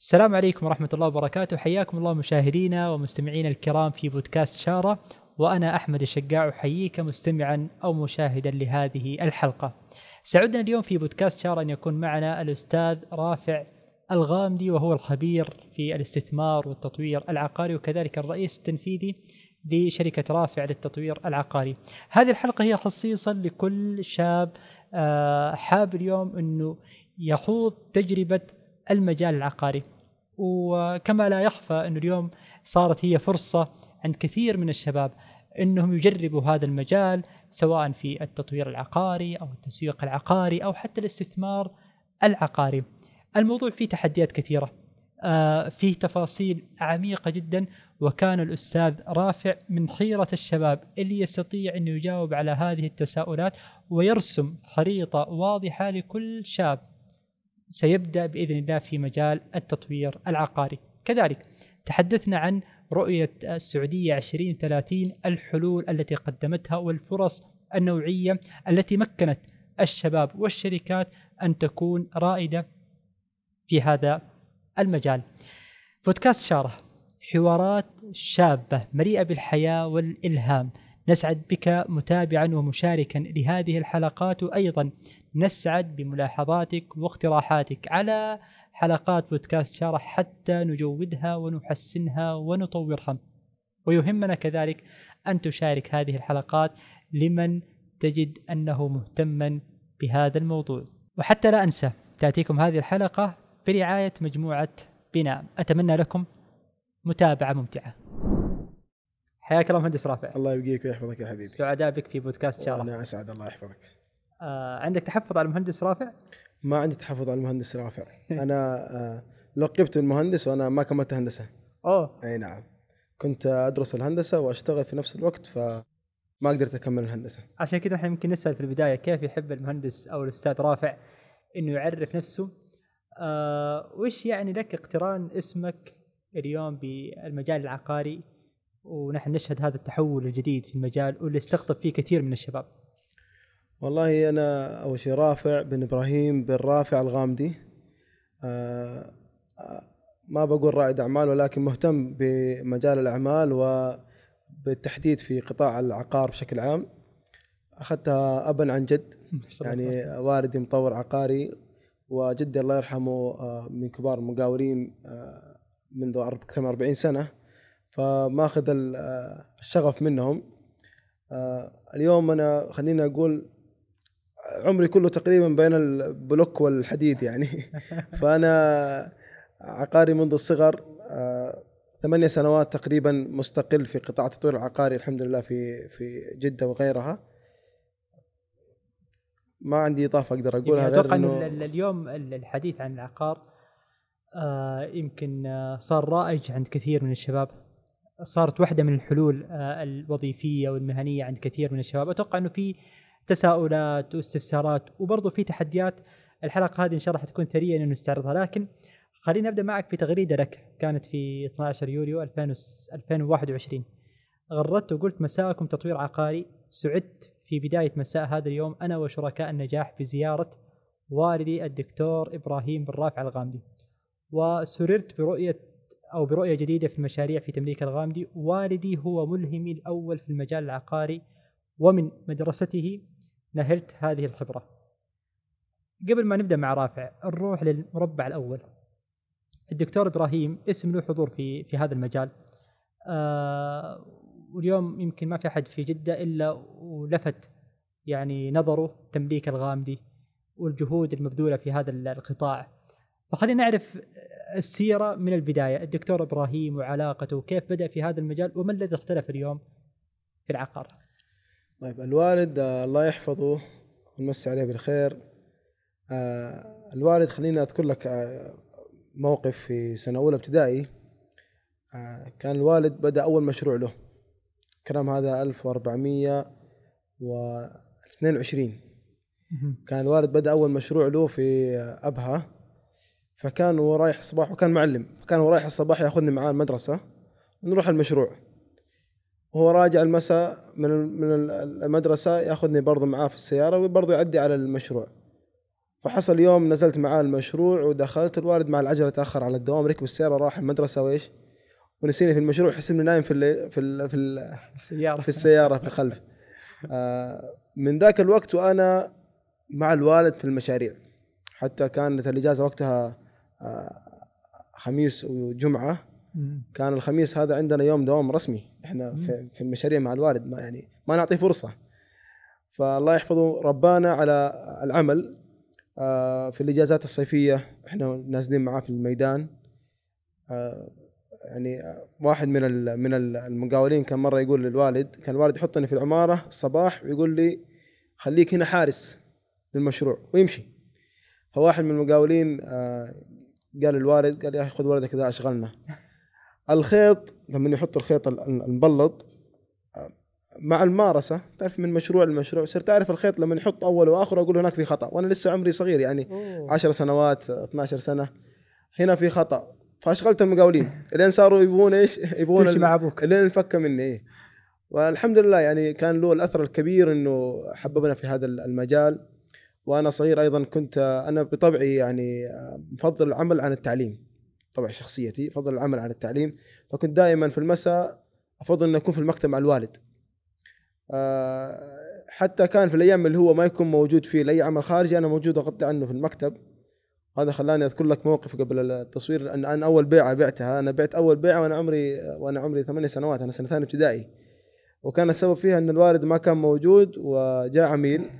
السلام عليكم ورحمة الله وبركاته. حياكم الله مشاهدينا ومستمعينا الكرام في بودكاست شارة. وأنا أحمد الشقاع أحييك مستمعا أو مشاهدا لهذه الحلقة. سعدنا اليوم في بودكاست شارة أن يكون معنا الأستاذ رافع الغامدي وهو الخبير في الاستثمار والتطوير العقاري وكذلك الرئيس التنفيذي لشركة رافع للتطوير العقاري. هذه الحلقة هي خصيصا لكل شاب آه، حاب اليوم أنه يخوض تجربة المجال العقاري. وكما لا يخفى أنه اليوم صارت هي فرصة عند كثير من الشباب أنهم يجربوا هذا المجال سواء في التطوير العقاري أو التسويق العقاري أو حتى الاستثمار العقاري. الموضوع فيه تحديات كثيرة. آه فيه تفاصيل عميقة جدا وكان الأستاذ رافع من خيرة الشباب اللي يستطيع أن يجاوب على هذه التساؤلات ويرسم خريطة واضحة لكل شاب. سيبدأ بإذن الله في مجال التطوير العقاري. كذلك تحدثنا عن رؤية السعودية 2030 الحلول التي قدمتها والفرص النوعية التي مكنت الشباب والشركات أن تكون رائدة في هذا المجال. بودكاست شارة حوارات شابة مليئة بالحياة والإلهام. نسعد بك متابعا ومشاركا لهذه الحلقات وأيضا نسعد بملاحظاتك واقتراحاتك على حلقات بودكاست شارح حتى نجودها ونحسنها ونطورها ويهمنا كذلك أن تشارك هذه الحلقات لمن تجد أنه مهتما بهذا الموضوع. وحتى لا أنسى تأتيكم هذه الحلقة برعاية مجموعة بناء. أتمنى لكم متابعة ممتعة. حياك الله مهندس رافع. الله يبقيك ويحفظك يا حبيبي. سعداء بك في بودكاست شارع أنا أسعد الله يحفظك. آه عندك تحفظ على المهندس رافع؟ ما عندي تحفظ على المهندس رافع. أنا آه لقبت المهندس وأنا ما كملت هندسة. أوه. أي نعم. كنت أدرس الهندسة وأشتغل في نفس الوقت فما قدرت أكمل الهندسة. عشان كذا إحنا يمكن نسأل في البداية كيف يحب المهندس أو الأستاذ رافع إنه يعرف نفسه؟ آه وش يعني لك اقتران اسمك اليوم بالمجال العقاري؟ ونحن نشهد هذا التحول الجديد في المجال واللي استقطب فيه كثير من الشباب. والله أنا أول شيء رافع بن إبراهيم بن رافع الغامدي. آه آه ما بقول رائد أعمال ولكن مهتم بمجال الأعمال وبالتحديد في قطاع العقار بشكل عام. أخذتها أبا عن جد يعني والدي مطور عقاري وجدي الله يرحمه آه، من كبار المقاولين منذ أكثر من 40 سنة. فماخذ الشغف منهم. اليوم أنا خليني أقول عمري كله تقريبا بين البلوك والحديد يعني. فأنا عقاري منذ الصغر ثمانية سنوات تقريبا مستقل في قطاع التطوير العقاري الحمد لله في في جدة وغيرها. ما عندي إضافة أقدر أقولها يعني غير أتوقع إنه اليوم الحديث عن العقار آه يمكن آه صار رائج عند كثير من الشباب. صارت واحدة من الحلول آه الوظيفية والمهنية عند كثير من الشباب. أتوقع إنه في تساؤلات واستفسارات وبرضه في تحديات. الحلقة هذه إن شاء الله حتكون ثرية انه نستعرضها لكن خليني أبدأ معك بتغريده لك. كانت في 12 يوليو 2021 غردت وقلت مساءكم تطوير عقاري. سعدت في بداية مساء هذا اليوم أنا وشركاء النجاح بزيارة والدي الدكتور إبراهيم بن رافع الغامدي. وسررت برؤية أو برؤية جديدة في المشاريع في تمليك الغامدي. والدي هو ملهمي الأول في المجال العقاري ومن مدرسته. نهلت هذه الخبرة. قبل ما نبدأ مع رافع نروح للمربع الأول. الدكتور إبراهيم اسم له حضور في في هذا المجال. آه واليوم يمكن ما في أحد في جدة إلا ولفت يعني نظره تمليك الغامدي والجهود المبذولة في هذا القطاع. فخلينا نعرف السيرة من البداية. الدكتور إبراهيم وعلاقته كيف بدأ في هذا المجال وما الذي اختلف اليوم في العقار؟ طيب الوالد آه، الله يحفظه ونمسي عليه بالخير. آه الوالد خليني أذكر لك آه موقف في سنة أولى ابتدائي. كان الوالد بدأ أول مشروع له. الكلام هذا 1422 كان الوالد بدأ أول مشروع له في أبها. فكان هو رايح الصباح وكان معلم. فكان هو رايح الصباح ياخذني معاه المدرسة ونروح المشروع. وهو راجع المساء من من المدرسة ياخذني برضه معاه في السيارة وبرضه يعدي على المشروع. فحصل يوم نزلت معاه المشروع ودخلت الوالد مع العجله تأخر على الدوام ركب السيارة راح المدرسة وإيش؟ ونسيني في المشروع حسبني نايم في ال في ال في, ال السيارة. في السيارة في الخلف. آه، من ذاك الوقت وأنا مع الوالد في المشاريع. حتى كانت الإجازة وقتها آه، خميس وجمعة. مم. كان الخميس هذا عندنا يوم دوام رسمي. إحنا في, في المشاريع مع الوالد ما يعني ما نعطيه فرصة. فالله يحفظه ربانا على العمل آه، في الاجازات الصيفية إحنا نازلين معاه في الميدان. آه، يعني آه، واحد من من ال- المقاولين كان مرة يقول للوالد كان الوالد يحطني في العمارة الصباح ويقول لي خليك هنا حارس للمشروع ويمشي. فواحد من المقاولين قال للوالد قال يا أخي خذ ولدك ذا أشغلنا. الخيط لما يحط الخيط ال- ال- المبلط آه، مع الممارسة تعرف من مشروع لمشروع صرت اعرف الخيط لما يحط اول واخر أقول هناك في خطأ. وأنا لسه عمري صغير يعني 10 سنوات 12 سنة. هنا في خطأ. فأشغلت المقاولين. لين صاروا يبغون إيش؟ يبغون تمشي مع أبوك. لين انفك مني إيه. والحمد لله يعني كان له الأثر الكبير إنه حببنا في هذا المجال. وأنا صغير أيضا كنت أنا بطبعي يعني مفضل العمل عن التعليم. طبع شخصيتي افضل العمل عن التعليم. فكنت دائما في المساء أفضل أن أكون في المكتب مع الوالد. آه، حتى كان في الأيام اللي هو ما يكون موجود فيه لأي عمل خارجي أنا موجود أغطي عنه في المكتب. هذا خلاني أذكر لك موقف قبل التصوير أن أنا أول بيعة بعتها. أنا بعت أول بيعة وأنا عمري وأنا عمري ثمانية سنوات أنا سنه ثانية ابتدائي. وكان السبب فيها أن الوالد ما كان موجود وجاء عميل.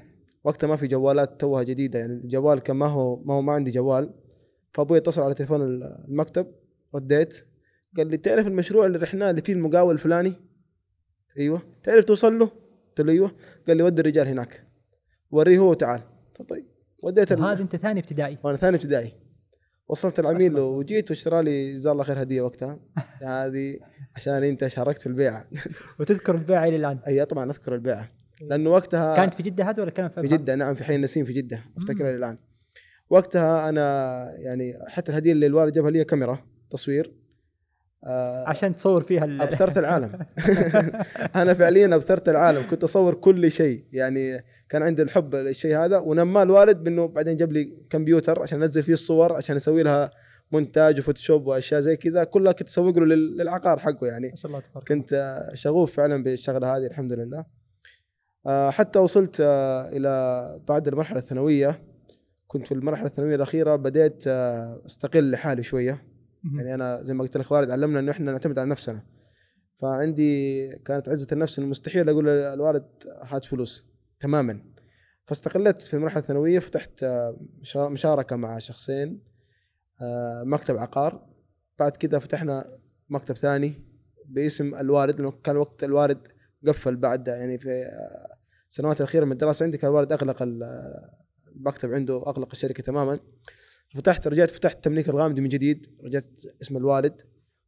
وقتها ما في جوالات توها جديدة. يعني الجوال كان ما هو ما هو ما عندي جوال. فابوي اتصل على تليفون المكتب رديت. قال لي تعرف المشروع اللي رحناه اللي فيه المقاول الفلاني؟ أيوه. تعرف توصل له؟ قلت له أيوه. قال لي ودي الرجال هناك وريه هو تعال طيب وديت وهذا انت ثاني ابتدائي. وأنا ثاني ابتدائي. وصلت العميل الله. وجيت واشترى لي جزاه الله خير هدية وقتها. هذه عشان انت شاركت في البيعه وتذكر البيعه إلى الآن. أي طبعا أذكر البيعه لأنه وقتها كانت في جدة هذا ولا كان في في جدة؟ نعم في حي النسيم في جدة. افتكرها الآن. وقتها أنا يعني حتى الهدية اللي الوالد جابها لي كاميرا تصوير. آه، عشان تصور فيها ال- ابثرت العالم. أنا فعليا أبثرت العالم كنت أصور كل شيء. يعني كان عندي الحب للشيء هذا ونمى الوالد بأنه بعدين جاب لي كمبيوتر عشان أنزل فيه الصور عشان أسوي لها مونتاج وفوتوشوب وأشياء زي كذا. كلها كنت أسوق له لل- للعقار حقه يعني. ما شاء الله تبارك كنت شغوف فعلا بالشغلة هذه الحمد لله. آه، حتى وصلت آه، إلى بعد المرحلة الثانوية. كنت في المرحلة الثانوية الأخيرة بديت آه، أستقل لحالي شوية. يعني أنا زي ما قلت لك والد علمنا إنه إحنا نعتمد على نفسنا. فعندي كانت عزة النفس انه مستحيل أقول للوالد هات فلوس. تماما. فاستقلت في المرحلة الثانوية فتحت آه، مشا- مشاركة مع شخصين آه، مكتب عقار. بعد كذا فتحنا مكتب ثاني باسم الوالد لأنه كان وقت الوالد قفل بعد يعني في السنوات الأخيرة من الدراسة عندي كان الوالد أغلق المكتب عنده أغلق الشركة تماما. فتحت رجعت فتحت تمليك الغامدي من جديد. رجعت اسم الوالد.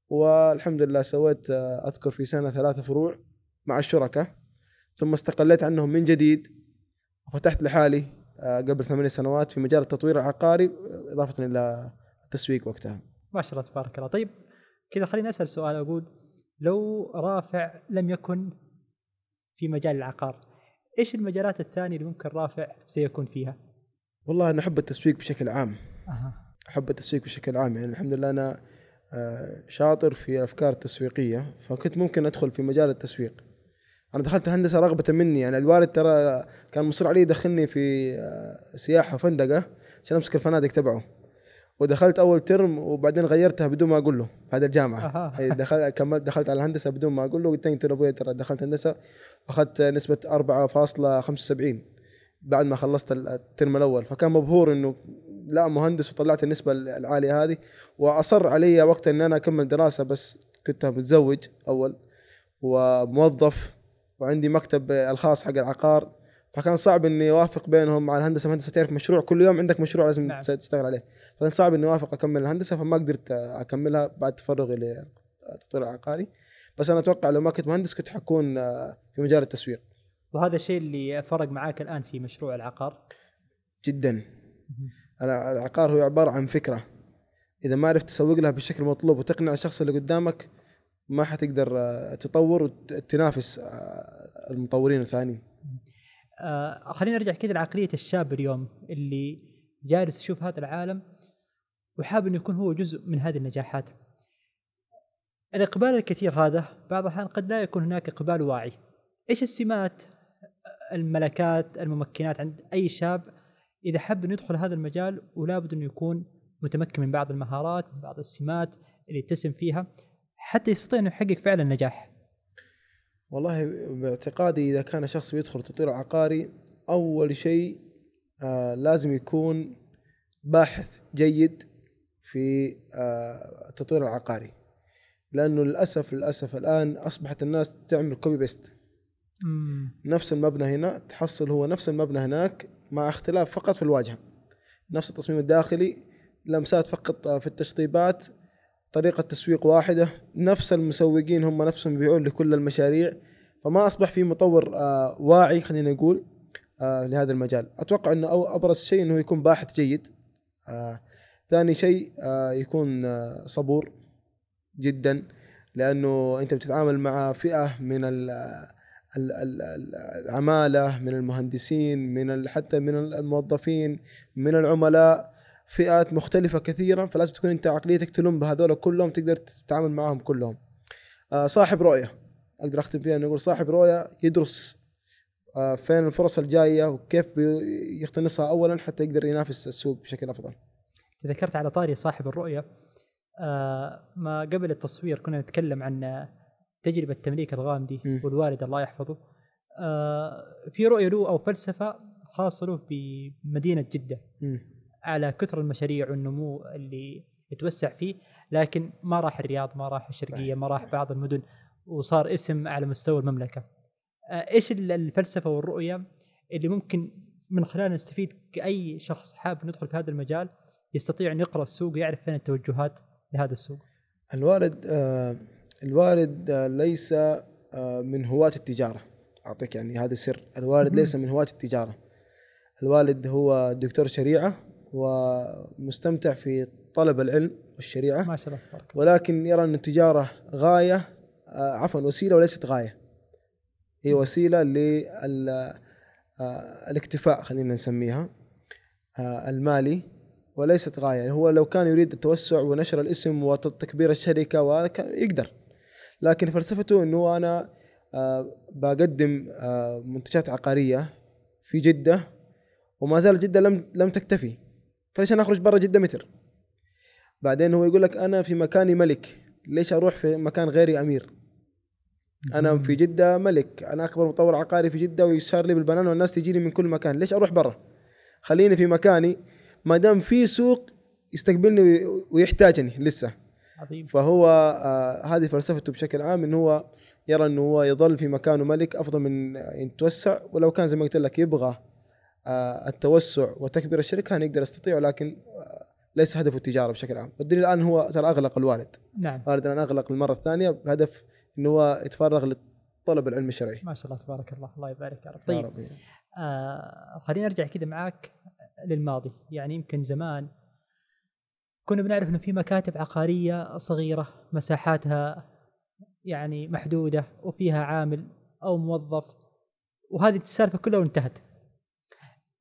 والحمد لله سويت آه، أذكر في سنة ثلاثة فروع مع الشركاء ثم استقليت عنهم من جديد. وفتحت لحالي آه، قبل ثمانية سنوات في مجال التطوير العقاري إضافة إلى التسويق وقتها. ما شاء الله تبارك الله. طيب كذا خليني أسأل سؤال. أقول لو رافع لم يكن في مجال العقار إيش المجالات الثانية اللي ممكن رافع سيكون فيها؟ والله أنا أحب التسويق بشكل عام. أحب التسويق بشكل عام يعني الحمد لله أنا آه، شاطر في الأفكار التسويقية فكنت ممكن أدخل في مجال التسويق. أنا دخلت هندسة رغبة مني يعني الوالد ترى كان مصر علي يدخلني في آه، سياحة وفندقه عشان أمسك الفنادق تبعه. ودخلت أول ترم وبعدين غيرتها بدون ما أقول له هذا الجامعة. أي دخلت كملت دخلت على الهندسة بدون ما أقول له قلت له قلت له أبوي ترى دخلت هندسة واخذت نسبة 4.75 بعد ما خلصت الترم الأول. فكان مبهور إنه لا مهندس وطلعت النسبة العالية هذه. وأصر علي وقتها ان أنا أكمل دراسة بس كنت متزوج أول وموظف وعندي مكتب الخاص حق العقار. فكان صعب إني أوافق بينهم مع الهندسة. الهندسه تعرف مشروع كل يوم عندك مشروع لازم نعم. تشتغل عليه. فكان صعب إني أوافق أكمل الهندسة فما قدرت أكملها بعد تفرغي للتطوير العقاري بس أنا أتوقع لو ما كنت مهندس كنت حكون في مجال التسويق. وهذا الشيء اللي فرق معاك الآن في مشروع العقار؟ جدا. العقار هو عبارة عن فكرة. إذا ما عرفت تسوق لها بالشكل المطلوب وتقنع الشخص اللي قدامك ما حتقدر آه، تطور وتنافس آه، المطورين الثانيين. آه خلينا نرجع كذا لعقلية الشاب اليوم اللي جالس يشوف هذا العالم وحاب إنه يكون هو جزء من هذه النجاحات. الإقبال الكثير هذا بعض الأحيان قد لا يكون هناك إقبال واعي. إيش السمات الملكات الممكنات عند أي شاب إذا حب إنه يدخل هذا المجال ولا بد إنه يكون متمكن من بعض المهارات من بعض السمات اللي يتسم فيها حتى يستطيع إنه يحقق فعلا نجاح. والله باعتقادي إذا كان شخص بيدخل تطوير عقاري أول شيء آه لازم يكون باحث جيد في آه التطوير العقاري. لأنه للأسف للأسف الآن أصبحت الناس تعمل copy paste نفس المبنى هنا تحصل هو نفس المبنى هناك مع اختلاف فقط في الواجهة. نفس التصميم الداخلي لمسات فقط في التشطيبات طريقة تسويق واحدة نفس المسوقين هم نفسهم يبيعون لكل المشاريع. فما أصبح في مطور آه واعي خلينا نقول آه لهذا المجال. أتوقع أنه أبرز شيء أنه يكون باحث جيد. آه ثاني شيء يكون صبور جدا لأنه أنت بتتعامل مع فئة من العمالة من المهندسين من حتى من الموظفين من العملاء فئات مختلفة كثيرا فلازم تكون أنت عقليتك تلم بهذول كلهم تقدر تتعامل معهم كلهم. آه، صاحب رؤية. أقدر أختم فيها نقول صاحب رؤية يدرس آه، فين الفرص الجاية وكيف يقتنصها اولا حتى يقدر ينافس السوق بشكل أفضل. ذكرت على طاري صاحب الرؤية آه، ما قبل التصوير كنا نتكلم عن تجربة تمليك الغامدي م. والوالد الله يحفظه. في رؤية له أو فلسفة خاصة له بمدينة جدة. م. على كثر المشاريع والنمو اللي يتوسع فيه لكن ما راح الرياض ما راح الشرقية ما راح بعض المدن وصار اسم على مستوى المملكة. آه، إيش الفلسفة والرؤية اللي ممكن من خلالها نستفيد كأي شخص حاب ندخل في هذا المجال يستطيع أن يقرأ السوق ويعرف فين التوجهات لهذا السوق؟ الوالد آه الوالد آه ليس آه من هواة التجارة. أعطيك يعني هذا سر. الوالد ليس من هواة التجارة. الوالد هو دكتور شريعة ومستمتع في طلب العلم والشريعة. ما شاء الله تبارك ولكن يرى أن التجارة غاية آه، عفوا وسيلة وليست غاية. هي وسيلة للاكتفاء خلينا نسميها المالي وليست غاية. هو لو كان يريد التوسع ونشر الاسم وتكبير الشركة وكان يقدر. لكن فلسفته إنه أنا بقدم منتجات عقارية في جدة وما زال جدة لم لم تكتفي. فليش أنا أخرج برا جدة متر؟ بعدين هو يقول لك أنا في مكاني ملك. ليش أروح في مكان غيري أمير؟ أنا في جدة ملك. أنا أكبر مطور عقاري في جدة ويشار لي بالبنان والناس تجيني من كل مكان. ليش أروح برا؟ خليني في مكاني. ما دام في سوق يستقبلني ويحتاجني لسه. عظيم. فهو آه هذه فلسفته بشكل عام إنه هو يرى إنه هو يظل في مكانه ملك أفضل من يتوسع ولو كان زي ما قلت لك يبغى آه، التوسع وتكبير الشركة كان يقدر يستطيع لكن آه، ليس هدفه التجارة بشكل عام. والدليل الآن هو ترى أغلق الوالد. نعم. الوالد الآن أغلق المره الثانية بهدف إنه هو يتفرغ لطلب العلم الشرعي. ما شاء الله تبارك الله. الله يبارك يا رب. طيب آه خلينا نرجع كذا معك للماضي. يعني يمكن زمان كنا بنعرف إنه في مكاتب عقارية صغيرة مساحاتها يعني محدودة وفيها عامل أو موظف وهذه السالفة كلها وانتهت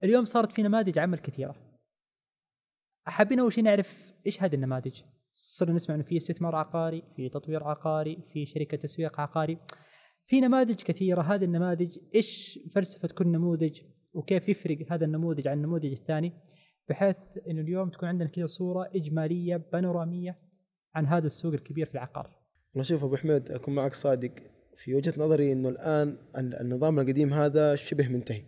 اليوم صارت في نماذج عمل كثيرة. حابين أول شيء نعرف إيش هذه النماذج؟ صرنا نسمع إنه في استثمار عقاري في تطوير عقاري في شركة تسويق عقاري. في نماذج كثيرة هذه النماذج إيش فلسفة كل نموذج وكيف يفرق هذا النموذج عن النموذج الثاني؟ بحيث إنه اليوم تكون عندنا كذا صورة إجمالية بانورامية عن هذا السوق الكبير في العقار. والله شوف أبو حميد أكون معك صادق في وجهة نظري إنه الآن النظام القديم هذا شبه منتهي.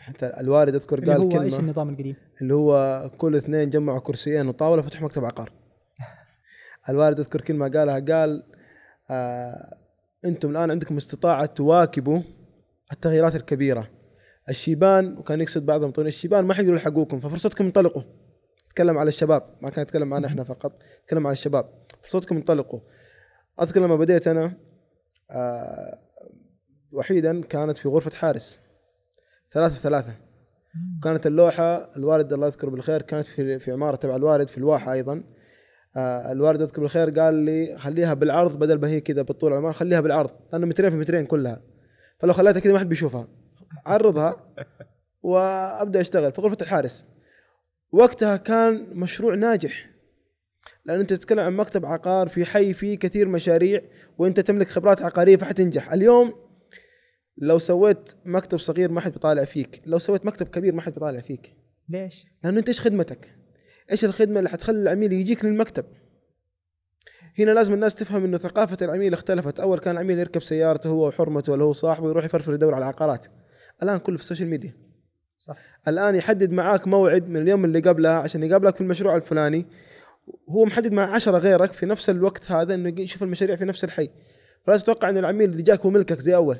حتى الوالد أذكر قال اللي هو كلمة إيش النظام القديم؟ اللي هو كل اثنين جمعوا كرسيين وطاوله فتحوا مكتب عقار الوالد أذكر كلمة قالها قال آه أنتم الآن عندكم استطاعة تواكبوا التغييرات الكبيرة الشيبان وكان يقصد بعض المطورين الشيبان ما حيقدروا يلحقوكم ففرصتكم انطلقوا. يتكلم على الشباب ما كان يتكلم معنا إحنا فقط. يتكلم على الشباب فرصتكم انطلقوا. أذكر لما بديت أنا آه وحيدا كانت في غرفة حارس. ثلاثة في ثلاثة. كانت اللوحة الوالد الله يذكره بالخير كانت في في عمارة تبع الوالد في الواحة أيضا. آه الوالد يذكر بالخير قال لي خليها بالعرض بدل ما هي كذا بالطول العمارة خليها بالعرض لأنه مترين في مترين كلها. فلو خليتها كذا ما حد بيشوفها. عرضها وأبدأ أشتغل في غرفة الحارس. وقتها كان مشروع ناجح لأن أنت تتكلم عن مكتب عقار في حي فيه كثير مشاريع وأنت تملك خبرات عقارية فحتنجح اليوم لو سويت مكتب صغير ما حد بيطالع فيك لو سويت مكتب كبير ما حد بيطالع فيك. ليش؟ لأنه أنت إيش خدمتك؟ إيش الخدمة اللي حتخلي العميل يجيك للمكتب؟ هنا لازم الناس تفهم إنه ثقافة العميل اختلفت. أول كان العميل يركب سيارته هو وحرمته ولا هو صاحبه يروح يفرفر يدور على العقارات. الآن كله في السوشيال ميديا. صح. الآن يحدد معاك موعد من اليوم اللي قبلها عشان يقابلك في المشروع الفلاني. هو محدد مع عشرة غيرك في نفس الوقت هذا إنه يشوف المشاريع في نفس الحي. فلا تتوقع إن العميل اللي جاك هو ملكك زي أول.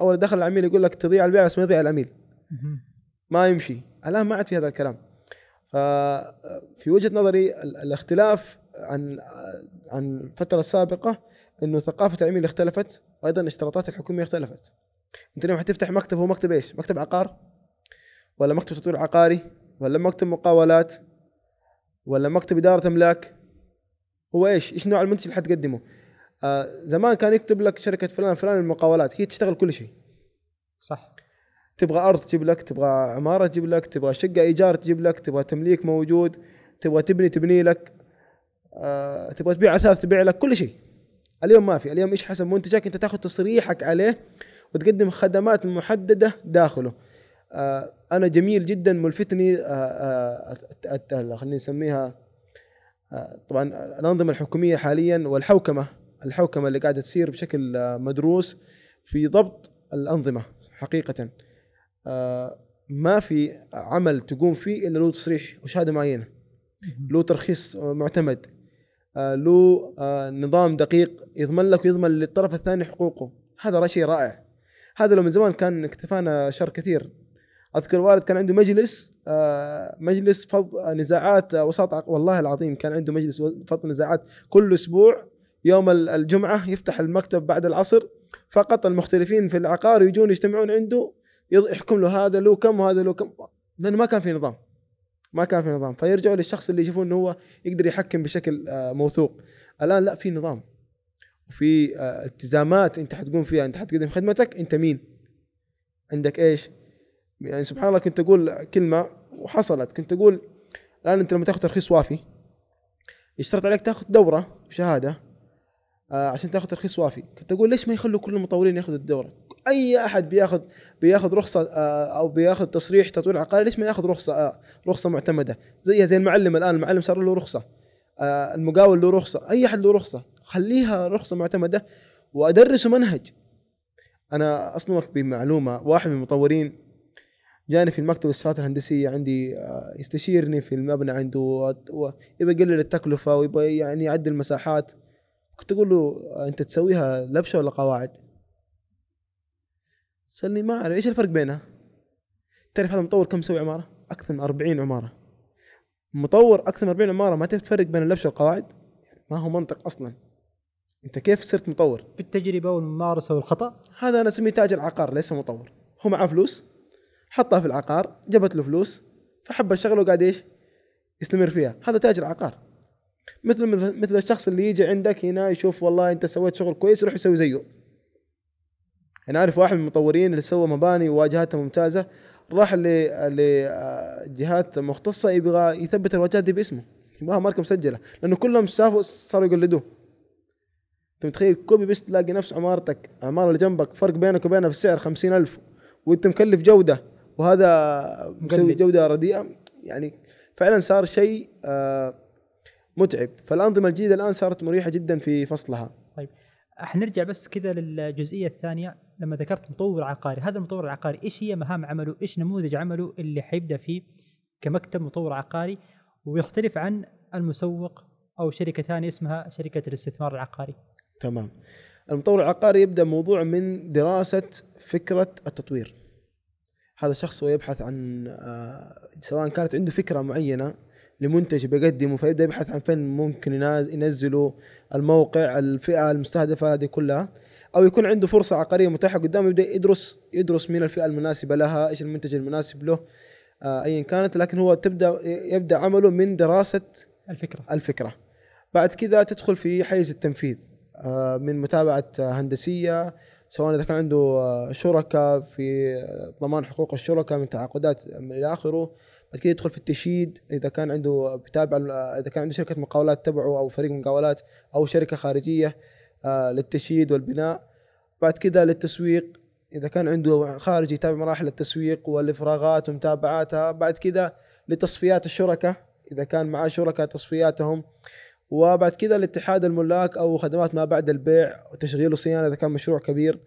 أول دخل العميل يقول لك تضيع البيع بس ما يضيع العميل. ما يمشي. الآن ما عاد في هذا الكلام. ففي وجهة نظري ال- الاختلاف عن عن الفترة السابقة إنه ثقافة العميل اختلفت وأيضا الاشتراطات الحكومية اختلفت. انت اليوم حتفتح مكتب هو مكتب إيش؟ مكتب عقار؟ ولا مكتب تطوير عقاري؟ ولا مكتب مقاولات؟ ولا مكتب إدارة أملاك؟ هو إيش؟ إيش نوع المنتج اللي حتقدمه؟ آه زمان كان يكتب لك شركة فلان فلان المقاولات هي تشتغل كل شيء. صح. تبغى أرض تجيب لك تبغى عمارة تجيب لك تبغى شقة إيجار تجيب لك تبغى تمليك موجود تبغى تبني تبني لك آه، تبغى تبيع أثاث تبيع لك كل شيء. اليوم ما في اليوم إيش حسب منتجك أنت تاخذ تصريحك عليه وتقدم خدمات محددة داخله. آه، أنا جميل جدا ملفتني آه، آه، خلينا نسميها طبعا الأنظمة الحكومية حاليا والحوكمة الحوكمة اللي قاعدة تصير بشكل مدروس في ضبط الأنظمة حقيقه. ما في عمل تقوم فيه إلا له تصريح وشهادة معينة له ترخيص معتمد له نظام دقيق يضمن لك ويضمن للطرف الثاني حقوقه. هذا شيء رائع. هذا لو من زمان كان اكتفانا شر كثير. أذكر والد كان عنده مجلس آه، مجلس فض نزاعات آه، وساط والله العظيم كان عنده مجلس فض نزاعات كل أسبوع يوم ال- الجمعة يفتح المكتب بعد العصر فقط المختلفين في العقار يجون يجتمعون عنده يحكم له هذا له كم وهذا له كم لأنه ما كان في نظام. ما كان في نظام. فيرجعوا للشخص اللي يشوفون إنه هو يقدر يحكم بشكل آه، موثوق. الآن لا في نظام. وفي آه، التزامات انت حتقوم فيها انت حتقدم خدمتك انت مين؟ عندك إيش؟ يعني سبحان الله كنت أقول كلمة وحصلت. كنت أقول الآن أنت لما تاخذ ترخيص وافي يشترط عليك تاخذ دورة وشهادة آه عشان تاخذ ترخيص وافي. كنت أقول ليش ما يخلوا كل المطورين ياخذوا الدورة؟ أي أحد بياخذ بياخذ رخصة آه أو بياخذ تصريح تطوير عقاري ليش ما ياخذ رخصة رخصة معتمدة؟ زيها زي المعلم الآن المعلم صار له رخصة المقاول له رخصة أي أحد له رخصة. خليها رخصة معتمدة وادرسه منهج أنا اصدمك بمعلومة واحد من المطورين جاني في المكتب الصفات الهندسية عندي آه، يستشيرني في المبنى عنده ويبغى يقلل التكلفة ويبغى يعني يعدل المساحات كنت أقول له آه، أنت تسويها لبشة ولا قواعد؟ سألني ما اعرف إيش الفرق بينها؟ تعرف هذا مطور كم مسوي عمارة؟ أكثر من 40 عمارة مطور أكثر من 40 عمارة ما تعرف تفرق بين اللبشة والقواعد؟ ما هو منطق أصلا انت كيف صرت مطور؟ بالتجربه والممارسة والخطأ. هذا أنا أسميه تاجر عقار ليس مطور. هو معاه فلوس حطها في العقار جابت له فلوس فحب الشغله وقاعد إيش؟ يستمر فيها. هذا تاجر عقار. مثل مثل الشخص اللي يجي عندك هنا يشوف والله أنت سويت شغل كويس يروح يسوي زيه. أنا أعرف واحد من المطورين اللي سوى مباني وواجهاتها ممتازة راح لجهات مختصة يبغى يثبت الواجهات دي باسمه. يبغاها ماركة مسجلة لأنه كلهم شافوا صاروا يقلدوه. انت متخيل copy paste تلاقي نفس عمارتك عمارة اللي جنبك فرق بينك وبينها في السعر خمسين ألف وانت مكلف جودة وهذا مسوي مقلد. جودة رديئة يعني فعلا صار شيء آه، متعب. فالأنظمة الجديدة الآن صارت مريحة جدا في فصلها. طيب حنرجع بس كذا للجزئية الثانية. لما ذكرت مطور عقاري هذا المطور العقاري إيش هي مهام عمله؟ إيش نموذج عمله اللي حيبدأ فيه كمكتب مطور عقاري؟ ويختلف عن المسوق أو شركة ثانية اسمها شركة الاستثمار العقاري. تمام. المطور العقاري يبدأ موضوع من دراسة فكرة التطوير. هذا الشخص هو يبحث عن آه، سواء كانت عنده فكرة معينة لمنتج بيقدمه فيبدأ يبحث عن فين ممكن ينزله الموقع الفئة المستهدفة هذه كلها. أو يكون عنده فرصة عقارية متاحة قدامه يبدأ يدرس يدرس مين الفئة المناسبة لها إيش المنتج المناسب له آه، أيا كانت. لكن هو تبدأ يبدأ عمله من دراسة الفكرة. الفكرة. بعد كذا تدخل في حيز التنفيذ. من متابعة آه، هندسية سواء إذا كان عنده آه، شركاء في آه، ضمان حقوق الشركاء من تعاقدات من إلى آخره. بعد كده يدخل في التشييد إذا كان عنده بيتابع إذا كان عنده شركة مقاولات تبعه أو فريق مقاولات أو شركة خارجية آه، للتشييد والبناء. بعد كده للتسويق إذا كان عنده خارجي يتابع مراحل التسويق والإفراغات ومتابعاتها. بعد كده لتصفيات الشركة إذا كان معاه شركاء تصفياتهم. وبعد كده لاتحاد الملاك أو خدمات ما بعد البيع وتشغيل وصيانه إذا كان مشروع كبير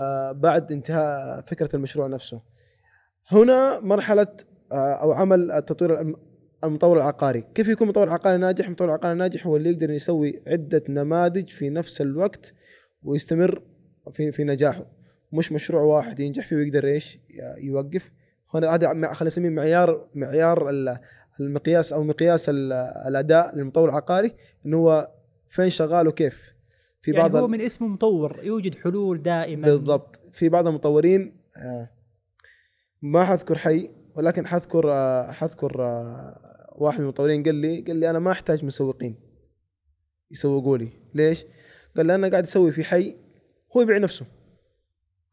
آه، بعد انتهاء فكرة المشروع نفسه. هنا مرحلة آه، أو عمل التطوير الم- المطور العقاري، كيف يكون مطور عقاري ناجح؟ مطور عقاري ناجح هو اللي يقدر يسوي عدة نماذج في نفس الوقت ويستمر في في نجاحه، مش مشروع واحد ينجح فيه ويقدر إيش؟ يوقف. هنا هذا خلينا نسميه معيار معيار ال- المقياس أو مقياس ال- الأداء للمطور العقاري إنه هو فين شغال وكيف. في يعني بعض هو ال- من اسمه مطور يوجد حلول دائما. بالضبط. في بعض المطورين آه، ما حذكر حي ولكن حذكر آه، حذكر آه، واحد من المطورين قال لي قال لي أنا ما أحتاج مسوقين يسوقوا لي. ليش؟ قال لي أنا قاعد أسوي في حي هو يبيع نفسه.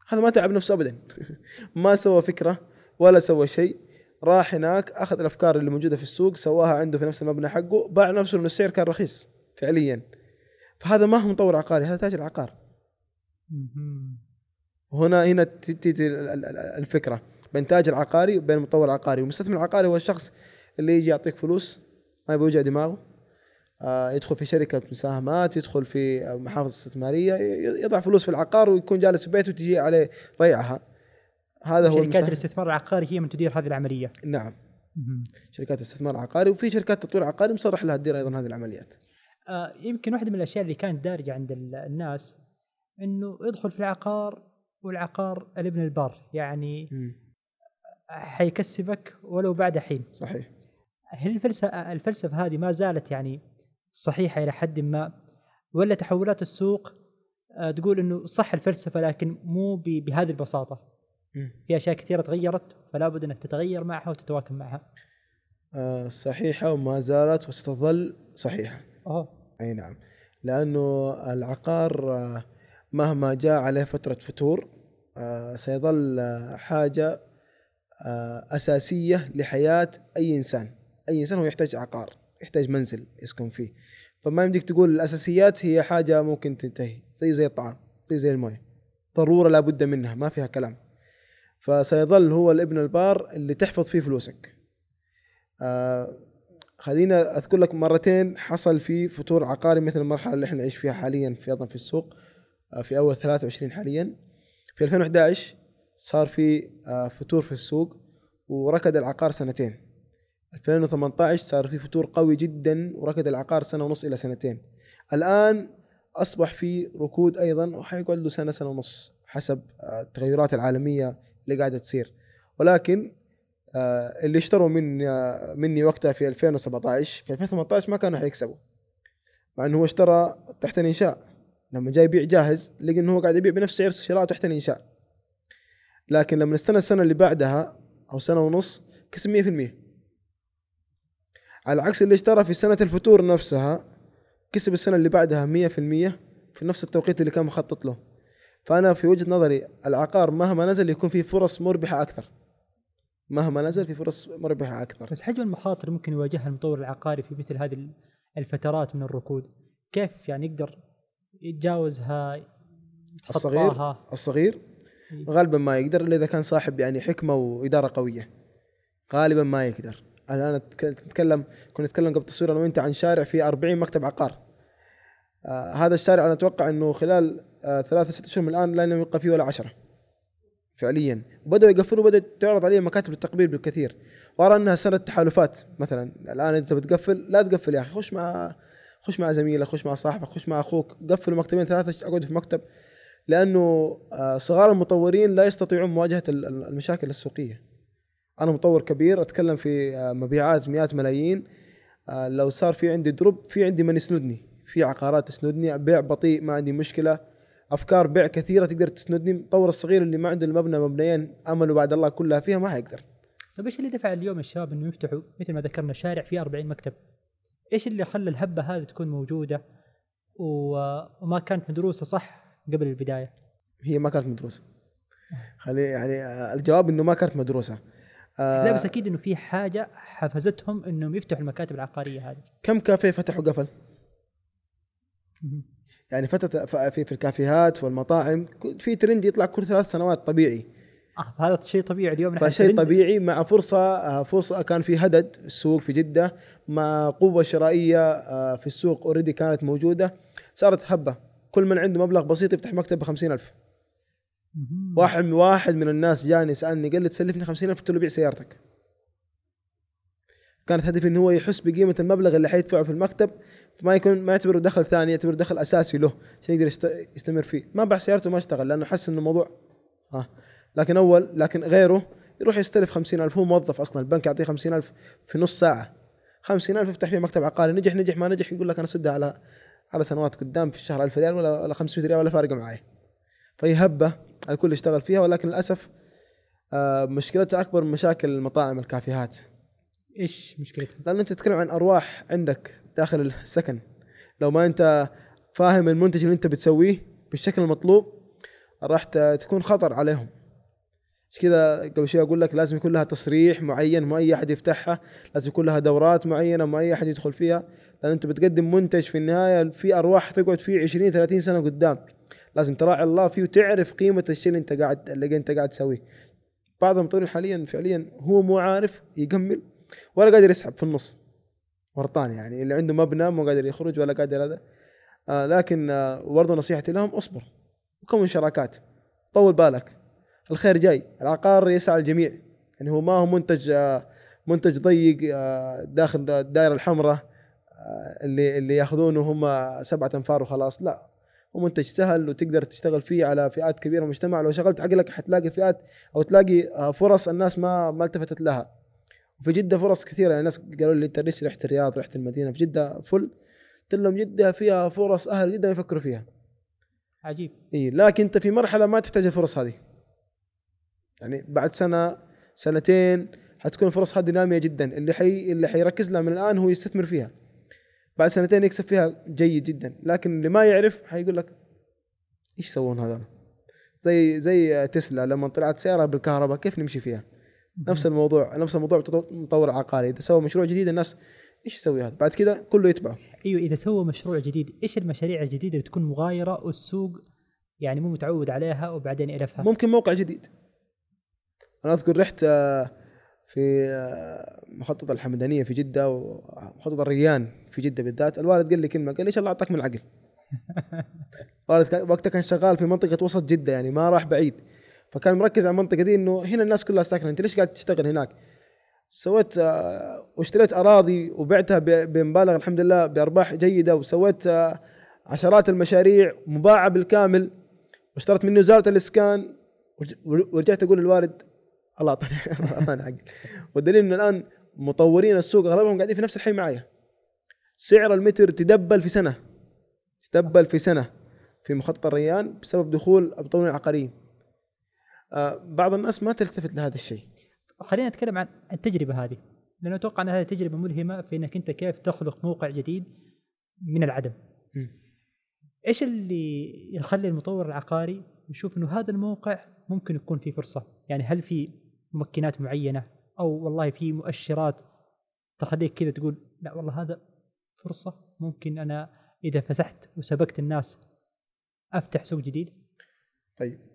هذا ما تعب نفسه ابدا. ما سوى فكرة ولا سوى شيء راح هناك أخذ الأفكار اللي موجودة في السوق سواها عنده في نفس المبنى حقه باع نفسه لأنه السعر كان رخيص فعليا. فهذا ما هو مطور عقاري هذا تاجر عقار. هنا هنا تجي الفكرة بين تاجر عقاري وبين مطور عقاري. والمستثمر العقاري هو الشخص اللي يجي يعطيك فلوس ما يبغى يوجع دماغه. آه، يدخل في شركة مساهمات يدخل في محافظ استثمارية يضع فلوس في العقار ويكون جالس في بيته وتجي عليه ريعها. هذا هو شركات الاستثمار العقاري هي من تدير هذه العملية. نعم. مهم. شركات استثمار عقاري وفي شركات تطوير عقاري مصرح لها تدير أيضا هذه العمليات. آه، يمكن واحدة من الأشياء اللي كانت دارجة عند ال- الناس إنه يدخل في العقار والعقار الابن البار يعني حيكسبك ولو بعد حين. صحيح. هل الفلسفه الفلسفة هذه ما زالت يعني صحيحة إلى حد ما؟ ولا تحولات السوق آه، تقول إنه صح الفلسفة لكن مو بهذه البساطة؟ مم. في أشياء كثيرة تغيرت فلا بد إنك تتغير معها وتتواكب معها. آه، صحيحة وما زالت وستظل صحيحة. اوه أي نعم. لأنه العقار آه، مهما جاء عليه فترة فتور آه، سيظل حاجة أساسية لحياة أي إنسان. أي إنسان هو يحتاج عقار يحتاج منزل يسكن فيه. فما يمديك تقول الأساسيات هي حاجة ممكن تنتهي زي زي الطعام زي زي الموية. ضرورة لابد منها ما فيها كلام. فسيظل هو الابن البار اللي تحفظ فيه فلوسك. آه خلينا أذكر لك مرتين حصل في فتور عقاري مثل المرحلة اللي إحنا نعيش فيها حاليا في أيضا في السوق آه، في أول 23 حاليا. في 2011 صار في آه، فتور في السوق وركد العقار سنتين. 2018 صار في فتور قوي جدا وركد العقار سنة ونص إلى سنتين. الآن أصبح في ركود أيضا وحيقعد له سنة سنة ونص حسب آه، التغيرات العالمية اللي قاعدة تصير. ولكن آه، اللي اشتروا من مني وقتها في 2017 في 2018 ما كانوا حيكسبوا. مع إنه هو اشترى تحت الإنشاء. لما جاي يبيع جاهز لقى إنه هو قاعد يبيع بنفس سعر شراءه تحت الإنشاء. لكن لما استنى السنة اللي بعدها أو سنة ونص كسب 100% على عكس اللي اشترى في سنة الفتور نفسها كسب السنة اللي بعدها 100% في نفس التوقيت اللي كان مخطط له. فأنا في وجهة نظري العقار مهما نزل يكون فيه فرص مربحة أكثر. مهما نزل في فرص مربحة أكثر. بس حجم المخاطر ممكن يواجهها المطور العقاري في مثل هذه الفترات من الركود. كيف يعني يقدر يتجاوزها الصغير الصغير إيه. غالبا ما يقدر إلا إذا كان صاحب يعني حكمة وإدارة قوية. غالبا ما يقدر. الآن أتك- نتكلم كنا نتكلم قبل التصوير أنا وأنت عن شارع فيه 40 مكتب عقار. آه هذا الشارع أنا أتوقع إنه خلال آه ثلاثة ست اشهر من الآن لا يبقى فيه ولا عشرة. فعليا. وبدأوا يقفلوا بدأت تعرض عليهم مكاتب للتقبيل بالكثير. وأرى أنها سنة تحالفات. مثلا الآن أنت بتقفل لا تقفل يا أخي خش مع خش مع زميلك خش مع صاحبك خش مع أخوك. قفلوا مكتبين ثلاثة اقعد في مكتب. لأنه آه، صغار المطورين لا يستطيعون مواجهة ال- ال- المشاكل السوقية. أنا مطور كبير أتكلم في مبيعات مئات ملايين. لو صار في عندي دروب في عندي من يسندني. في عقارات تسندني بيع بطيء ما عندي مشكلة أفكار بيع كثيرة تقدر تسندني المطور الصغير اللي ما عنده المبنى مبنيين أمله بعد الله كلها فيها ما حيقدر طيب إيش اللي دفع اليوم الشباب انه يفتحوا مثل ما ذكرنا شارع فيه 40 مكتب؟ إيش اللي خلى الهبة هذه تكون موجودة وما كانت مدروسة صح قبل البداية؟ هي ما كانت مدروسة. خلي يعني آه، الجواب إنه ما كانت مدروسة. آه لا بس أكيد إنه في حاجة حفزتهم إنهم يفتحوا المكاتب العقارية هذه. كم كافيه فتح وقفل يعني فتت ف- في في الكافيهات والمطاعم في ترند يطلع كل ثلاث سنوات طبيعي. آه فهذا شيء طبيعي اليوم. فشيء طبيعي مع فرصة آه، فرصة كان في هدد السوق في جدة مع قوة شرائية آه، في السوق already كانت موجودة. صارت هبة. كل من عنده مبلغ بسيط يفتح مكتب ب ألف. مهم. واحد واحد من الناس جاني سالني قال لي تسلفني 50000 قلت له بيع سيارتك. كانت هدفي إنه هو يحس بقيمة المبلغ اللي حيدفعه في المكتب فما يكون ما يعتبره دخل ثاني يعتبره دخل أساسي له عشان يقدر يست- يستمر فيه. ما باع سيارته ما اشتغل لأنه حس إنه الموضوع ها. لكن اول لكن غيره يروح يستلف 50000 هو موظف أصلا البنك يعطيه 50000 في نص ساعة. 50000 يفتح فيه مكتب عقاري نجح نجح ما نجح يقول لك أنا اسدها على على سنوات قدام في الشهر 1000 ريال ولا ولا 500 ريال ولا فارقة معي. فهي هبه الكل يشتغل فيها ولكن للأسف آه، مشكلتها أكبر من مشاكل المطاعم الكافيهات. إيش مشكلتها؟ لأن أنت تتكلم عن أرواح عندك. داخل السكن. لو ما أنت فاهم المنتج اللي أنت بتسويه بالشكل المطلوب راح تكون خطر عليهم. مش كذا قبل شوي أقول لك لازم يكون لها تصريح معين ما أي أحد يفتحها. لازم يكون لها دورات معينة ما أي أحد يدخل فيها. لأن أنت بتقدم منتج في النهاية في أرواح تقعد فيه 20 30 سنة قدام. لازم تراعي الله فيه وتعرف قيمة الشيء اللي أنت قاعد اللي أنت قاعد تسويه. بعض المطورين حاليا فعليا هو مو عارف يكمل ولا قادر يسحب في النص. ورطان يعني اللي عنده مبنى مو قادر يخرج ولا قادر هذا. آه لكن آه برضه نصيحتي لهم اصبر وكون شراكات طول بالك. الخير جاي العقار يسعى الجميع. يعني هو ما هو منتج آه منتج ضيق آه داخل الدائره الحمراء آه اللي اللي ياخذونه هم سبعة أنفار وخلاص. لا هو منتج سهل وتقدر تشتغل فيه على فئات كبيرة من المجتمع. لو شغلت عقلك حتلاقي فئات أو تلاقي آه فرص الناس ما ما التفتت لها. وفي جدة فرص كثيرة. يعني الناس قالوا لي أنت ليش رحت الرياض؟ رحت المدينة. في جدة فل قلت لهم جدة فيها فرص أهل جدة يفكروا فيها. عجيب. إي لكن أنت في مرحلة ما تحتاج الفرص هذه. يعني بعد سنة سنتين حتكون الفرص هذه نامية جدا. اللي حي اللي حيركز لها من الآن هو يستثمر فيها. بعد سنتين يكسب فيها جيد جدا. لكن اللي ما يعرف حيقول لك إيش يسوون هذول؟ زي زي تسلا لما طلعت سيارة بالكهرباء كيف نمشي فيها؟ نفس الموضوع نفس الموضوع مطور عقاري. إذا سوى مشروع جديد الناس إيش يسوي هذا؟ بعد كذا كله يتبعه. أيوه إذا سوى مشروع جديد إيش المشاريع الجديدة اللي تكون مغايرة والسوق يعني مو متعود عليها وبعدين يعرفها ممكن موقع جديد. أنا أذكر رحت آه، في آه، مخطط الحمدانية في جدة ومخطط الريان في جدة بالذات. الوالد قال لي كلمة قال لي إيش الله اعطاك من العقل؟ الوالد وقتها كان شغال في منطقة وسط جدة يعني ما راح بعيد. فكان مركز على المنطقة دي إنه هنا الناس كلها ساكنة. أنت ليش قاعد تشتغل هناك؟ سويت آه، واشتريت أراضي وبعتها بمبالغ الحمد لله بأرباح جيدة وسويت آه، عشرات المشاريع مباعة بالكامل. واشترت مني وزارة الإسكان. ورج- ورجعت أقول للوالد الله اعطاني أعطاني عقل والدليل إنه الآن مطورين السوق أغلبهم قاعدين في نفس الحي معايا. سعر المتر تدبل في سنة تدبل في سنة في مخطط الريان بسبب دخول المطورين العقاريين. بعض الناس ما تلتفت لهذا الشيء. خلينا نتكلم عن التجربة هذه. لأنه أتوقع أن هذه تجربة ملهمة في إنك أنت كيف تخلق موقع جديد من العدم. م. إيش اللي يخلي المطور العقاري يشوف إنه هذا الموقع ممكن يكون فيه فرصة؟ يعني هل في ممكنات معينة؟ أو والله في مؤشرات تخليك كذا تقول لا والله هذا فرصة ممكن أنا إذا فسحت وسبقت الناس أفتح سوق جديد؟ طيب.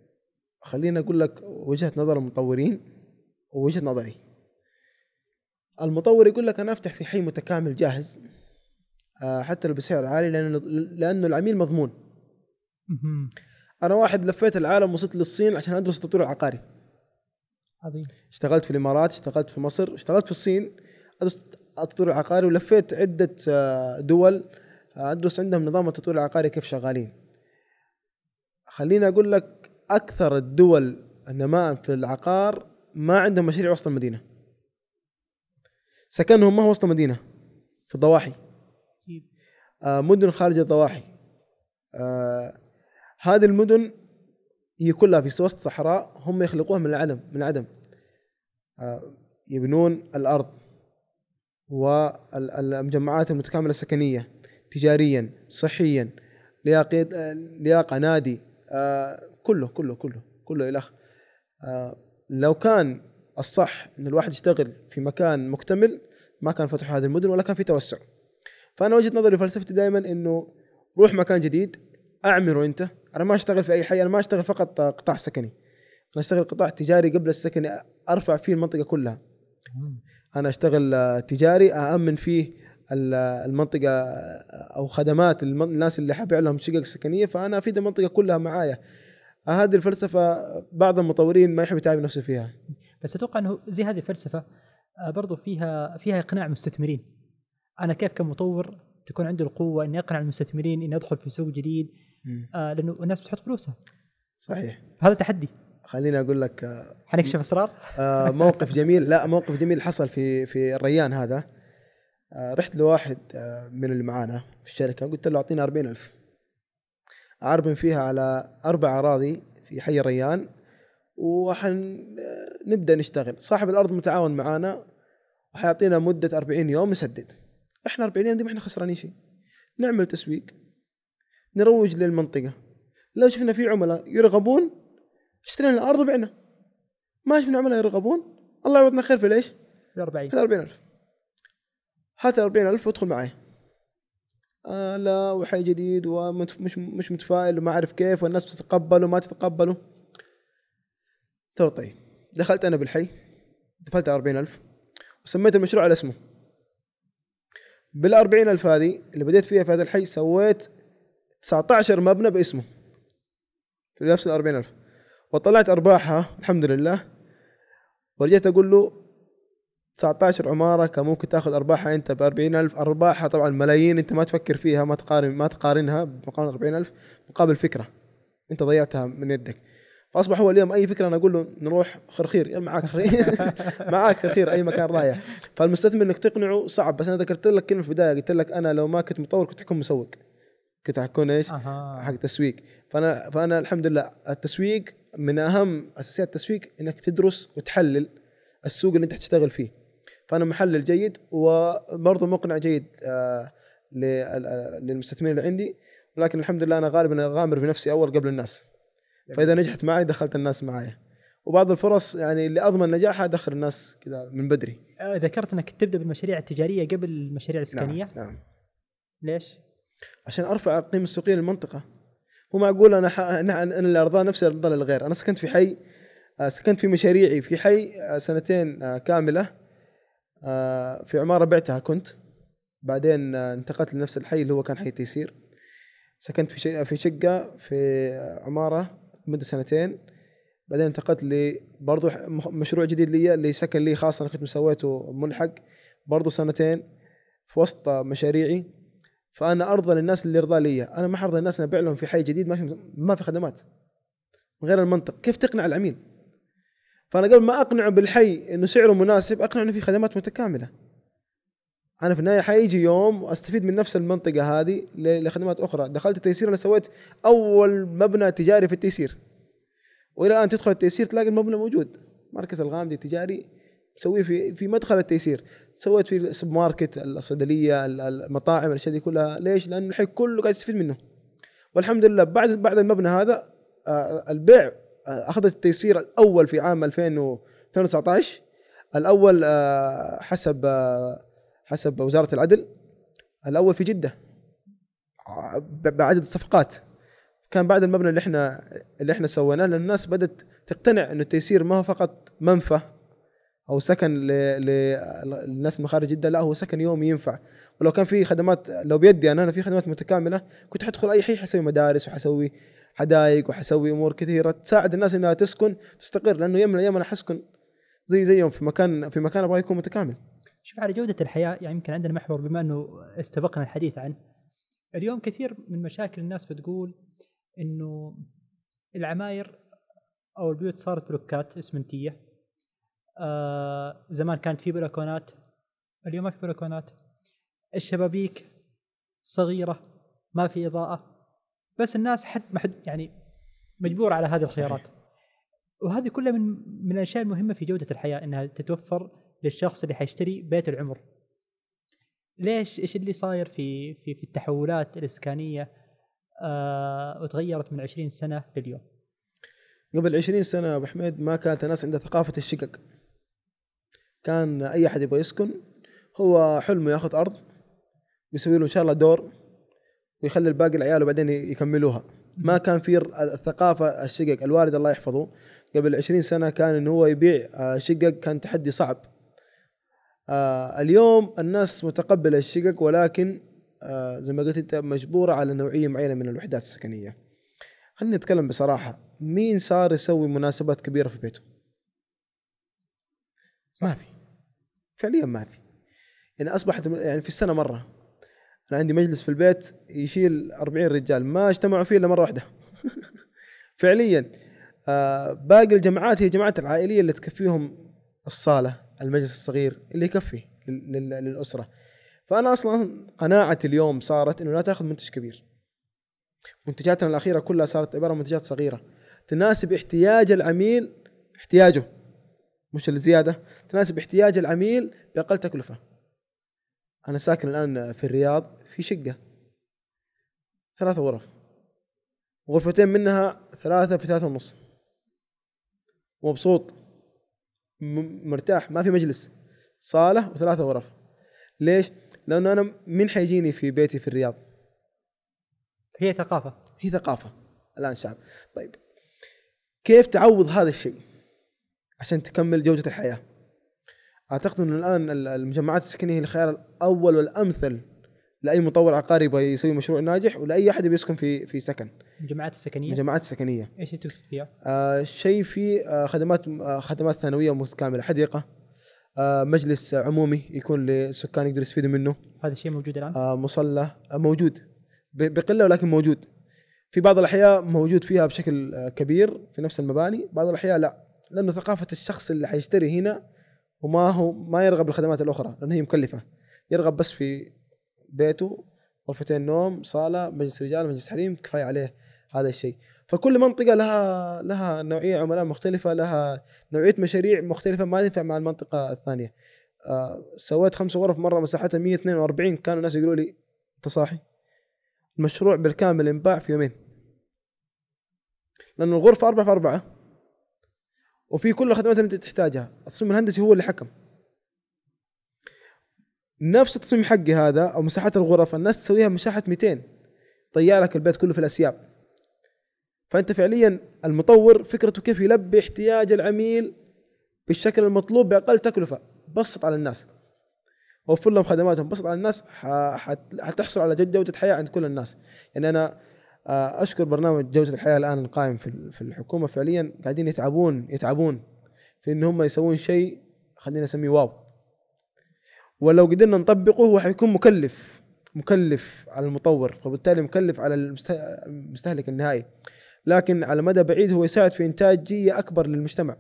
خليني أقول لك وجهة نظر المطورين ووجهة نظري. المطور يقول لك أنا أفتح في حي متكامل جاهز آه، حتى لو بسعر عالي لأنه لأنه العميل مضمون. أنا واحد لفيت العالم وصلت للصين عشان أدرس التطوير العقاري. عظيم. اشتغلت في الإمارات اشتغلت في مصر اشتغلت في الصين أدرس التطوير العقاري ولفيت عدة آه، دول آه، أدرس عندهم نظام التطوير العقاري كيف شغالين. خليني أقول لك أكثر الدول نماء في العقار ما عندهم مشاريع وسط المدينة. سكنهم ما هو وسط المدينة في الضواحي. آه، مدن خارج الضواحي. آه، هذه المدن هي كلها في وسط صحراء هم يخلقوها من العدم من العدم. آه، يبنون الأرض والمجمعات المتكاملة السكنية تجاريا صحيا لياقة آه، لياقة نادي. آه، كله كله كله كله إلى اخ آه، لو كان الصح إن الواحد يشتغل في مكان مكتمل ما كان فتح هذه المدن ولا كان في توسع. فأنا وجهة نظري فلسفتي دائما إنه روح مكان جديد أعمره أنت. أنا ما أشتغل في أي حي أنا ما أشتغل فقط قطاع سكني. أنا أشتغل قطاع تجاري قبل السكني أرفع فيه المنطقة كلها. أنا أشتغل تجاري أأمن فيه ال- المنطقة أو خدمات الناس اللي حابع لهم شقق سكنية فأنا افيد المنطقة كلها معايا. هذه الفلسفة بعض المطورين ما يحب يتعب نفسه فيها. بس أتوقع إنه زي هذه الفلسفة آه، برضو فيها فيها إقناع مستثمرين. أنا كيف كمطور تكون عنده القوة إني أقنع المستثمرين إني أدخل في سوق جديد؟ آه لأنه الناس بتحط فلوسها. صحيح. هذا تحدي. خليني أقول لك آه، حنكشف أسرار؟ آه، موقف جميل. لا موقف جميل حصل في في الريان هذا. آه، رحت لواحد آه، من اللي معانا في الشركة قلت له أعطيني 40000 اعربن فيها على أربع أراضي في حي الريان وحنبدا نشتغل. صاحب الأرض متعاون معانا وحيعطينا مدة 40 يوم نسدد. إحنا 40 يوم دي ما إحنا خسرانين شيء. نعمل تسويق. نروج للمنطقة. لو شفنا في عملاء يرغبون اشترينا الأرض وبعنا. ما شفنا عملاء يرغبون الله يعوضنا خير في ليش؟ ال 40 في ال 40000 هات ال 40000 وادخل معي آه لا وحي جديد ومش مش متفائل وما أعرف كيف والناس بتتقبل وما تتقبله طيب دخلت أنا بالحي دفعت 40000 وسميت المشروع على اسمه. بال 40000 هذه اللي بديت فيها في هذا الحي سويت 19 مبنى باسمه. في نفس ال 40000 وطلعت أرباحها الحمد لله. ورجعت أقول له 19 عمارة كان ممكن تاخذ أرباحها أنت ب 40000 أرباحها طبعا ملايين أنت ما تفكر فيها ما تقارن ما تقارنها بمقارنة 40000 مقابل فكرة. أنت ضيعتها من يدك. فاصبح هو اليوم أي فكرة أنا أقول له نروح خرخير معاك خرخير معاك خرخير أي مكان رايح. فالمستثمر إنك تقنعه صعب بس أنا ذكرت لك كلمة في البداية قلت لك أنا لو ما كنت مطور كنت حكون مسوق. كنت حكون إيش؟ أها. حق تسويق. فأنا فأنا الحمد لله التسويق من أهم أساسيات التسويق إنك تدرس وتحلل السوق اللي أنت حتشتغل فيه. فأنا محلل جيد وبرضه مقنع جيد آه لل- للمستثمرين اللي عندي. ولكن الحمد لله أنا غالبا أغامر بنفسي أول قبل الناس. فإذا نجحت معي دخلت الناس معايا وبعض الفرص يعني اللي أضمن نجاحها أدخل الناس كذا من بدري. آه، ذكرت إنك تبدأ بالمشاريع التجارية قبل المشاريع السكنيه نعم, نعم. ليش؟ عشان أرفع القيمه السوقية للمنطقة. مو معقول أنا ح... أنا اللي أرضاه نفسي ارضى للغير. أنا سكنت في حي آه، سكنت في مشاريعي في حي سنتين كاملة. في عمارة بعتها كنت. بعدين آه، انتقلت لنفس الحي اللي هو كان حي تيسير. سكنت في في شقة في عمارة مده سنتين. بعدين انتقلت ل برضو مشروع جديد لي اللي سكن لي خاص أنا كنت مسويته ملحق. برضو سنتين في وسط مشاريعي. فأنا أرضى للناس اللي يرضى لي. أنا ما حرضى الناس أبيع لهم في حي جديد ما في ما في خدمات. من غير المنطق. كيف تقنع العميل؟ فأنا قبل ما أقنعه بالحي إنه سعره مناسب أقنعه إنه في خدمات متكاملة. أنا في النهاية حيجي يوم وأستفيد من نفس المنطقة هذه لخدمات أخرى. دخلت التيسير أنا سويت أول مبنى تجاري في التيسير. وإلى الآن تدخل التيسير تلاقي المبنى موجود. مركز الغامدي التجاري مسويه في في مدخل التيسير. سويت في السوبر ماركت الصيدلية ال- المطاعم الأشياء دي كلها. ليش؟ لأنه الحي كله قاعد يستفيد منه. والحمد لله بعد بعد المبنى هذا آه، البيع أخذت التيسير الأول في عام 2000 و 2019 الأول آه، حسب آه، حسب وزارة العدل. الأول في جدة آه، بعدد الصفقات. كان بعد المبنى اللي إحنا اللي إحنا سويناه لأن الناس بدأت تقتنع إنه التيسير ما هو فقط منفى أو سكن للناس من خارج جدة لا هو سكن يومي ينفع. ولو كان في خدمات لو بيدي أنا أنا في خدمات متكاملة كنت حدخل أي حي حسوي مدارس وحسوي حدائق وحسوي أمور كثيرة تساعد الناس إنها تسكن تستقر لأنه يوم من الأيام أنا حسكن زي زيهم في مكان في مكان أبغى يكون متكامل شوف على جودة الحياة يعني يمكن عندنا محور بما إنه استبقنا الحديث عنه. اليوم كثير من مشاكل الناس بتقول إنه العماير أو البيوت صارت بلوكات إسمنتية. آه زمان كانت في بلكونات اليوم ما في بلكونات. الشبابيك صغيرة ما في إضاءة بس الناس حد ما حد يعني مجبور على هذه الخيارات. وهذه كلها من من الأشياء المهمة في جودة الحياة إنها تتوفر للشخص اللي حيشتري بيت العمر. ليش إيش اللي صاير في في في التحولات الإسكانية آه وتغيرت من 20 سنة لليوم؟ قبل 20 سنة أبو حميد ما كانت الناس عندها ثقافة الشقق كان أي أحد يبغى يسكن هو حلمه ياخذ أرض ويسوي له إن شاء الله دور ويخلي الباقي العيال وبعدين يكملوها. ما كان في الثقافة الشقق. الوالد الله يحفظه. قبل 20 سنة كان انه هو يبيع آه، شقق كان تحدي صعب. آه، اليوم الناس متقبلة الشقق ولكن آه، زي ما قلت أنت مجبورة على نوعية معينة من الوحدات السكنية. خلينا نتكلم بصراحة. مين صار يسوي مناسبات كبيرة في بيته؟ ما في. فعليا ما في. يعني أصبحت يعني في السنة مرة. أنا عندي مجلس في البيت يشيل 40 رجال ما اجتمعوا فيه إلا مرة واحدة. فعليا آه باقي الجماعات هي جماعات العائلية اللي تكفيهم الصالة المجلس الصغير اللي يكفي لل- لل- للأسرة. فأنا أصلا قناعتي اليوم صارت إنه لا تأخذ منتج كبير. منتجاتنا الأخيرة كلها صارت عبارة عن منتجات صغيرة. تناسب احتياج العميل احتياجه مش الزيادة تناسب احتياج العميل بأقل تكلفة. أنا ساكن الآن في الرياض. في شقة. ثلاث غرف. غرفتين منها ثلاثة في ثلاثة ونص. مبسوط. مرتاح. ما في مجلس. صالة وثلاثة غرف. ليش؟ لأنه أنا مين حيجيني في بيتي في الرياض؟ هي ثقافة. هي ثقافة. الآن شعب. طيب. كيف تعوض هذا الشيء؟ عشان تكمل جودة الحياة. أعتقد أنه الآن ال- المجمعات السكنية هي الخيار الأول والأمثل لأي مطور عقاري يبغى يسوي مشروع ناجح ولأي أحد بيسكن في في سكن. الجماعات السكنية؟ مجمعات سكنية إيش تقصد فيها؟ آه شيء في آه خدمات آه خدمات ثانوية متكاملة حديقة. آه مجلس عمومي يكون للسكان يقدروا يستفيدوا منه. هذا الشيء موجود الآن؟ آه مصلى. آه موجود. بقلة ولكن موجود. في بعض الأحياء موجود فيها بشكل آه كبير في نفس المباني بعض الأحياء لا. لأنه ثقافة الشخص اللي حيشتري هنا وما هو ما يرغب بالخدمات الأخرى لأن هي مكلفة. يرغب بس في بيته غرفتين نوم صالة مجلس رجال مجلس حريم كفاية عليه هذا الشيء. فكل منطقة لها لها نوعية عملاء مختلفة لها نوعية مشاريع مختلفة ما تنفع مع المنطقة الثانية. آه سويت خمس غرف مرة مساحتها 142 كانوا الناس يقولوا لي انت صاحي المشروع بالكامل ينباع في يومين. لأن الغرفة أربعة في أربعة وفي كل الخدمات اللي أنت تحتاجها. التصميم الهندسي هو اللي حكم. نفس التصميم حقي هذا أو مساحات الغرف الناس تسويها مساحة 200 طيع لك البيت كله في الأسياب. فأنت فعليا المطور فكرته كيف يلبي احتياج العميل بالشكل المطلوب بأقل تكلفة. بسط على الناس. وفر لهم خدماتهم. بسط على الناس. حتحصل على جودة حياة عند كل الناس. يعني أنا آه، أشكر برنامج جودة الحياة الآن القائم في ال- في الحكومة. فعليا قاعدين يتعبون يتعبون في إن هم يسوون شيء خلينا نسميه واو. ولو قدرنا نطبقه هو حيكون مكلف مكلف على المطور فبالتالي مكلف على المست- المستهلك النهائي. لكن على مدى بعيد هو يساعد في انتاجيه أكبر للمجتمع.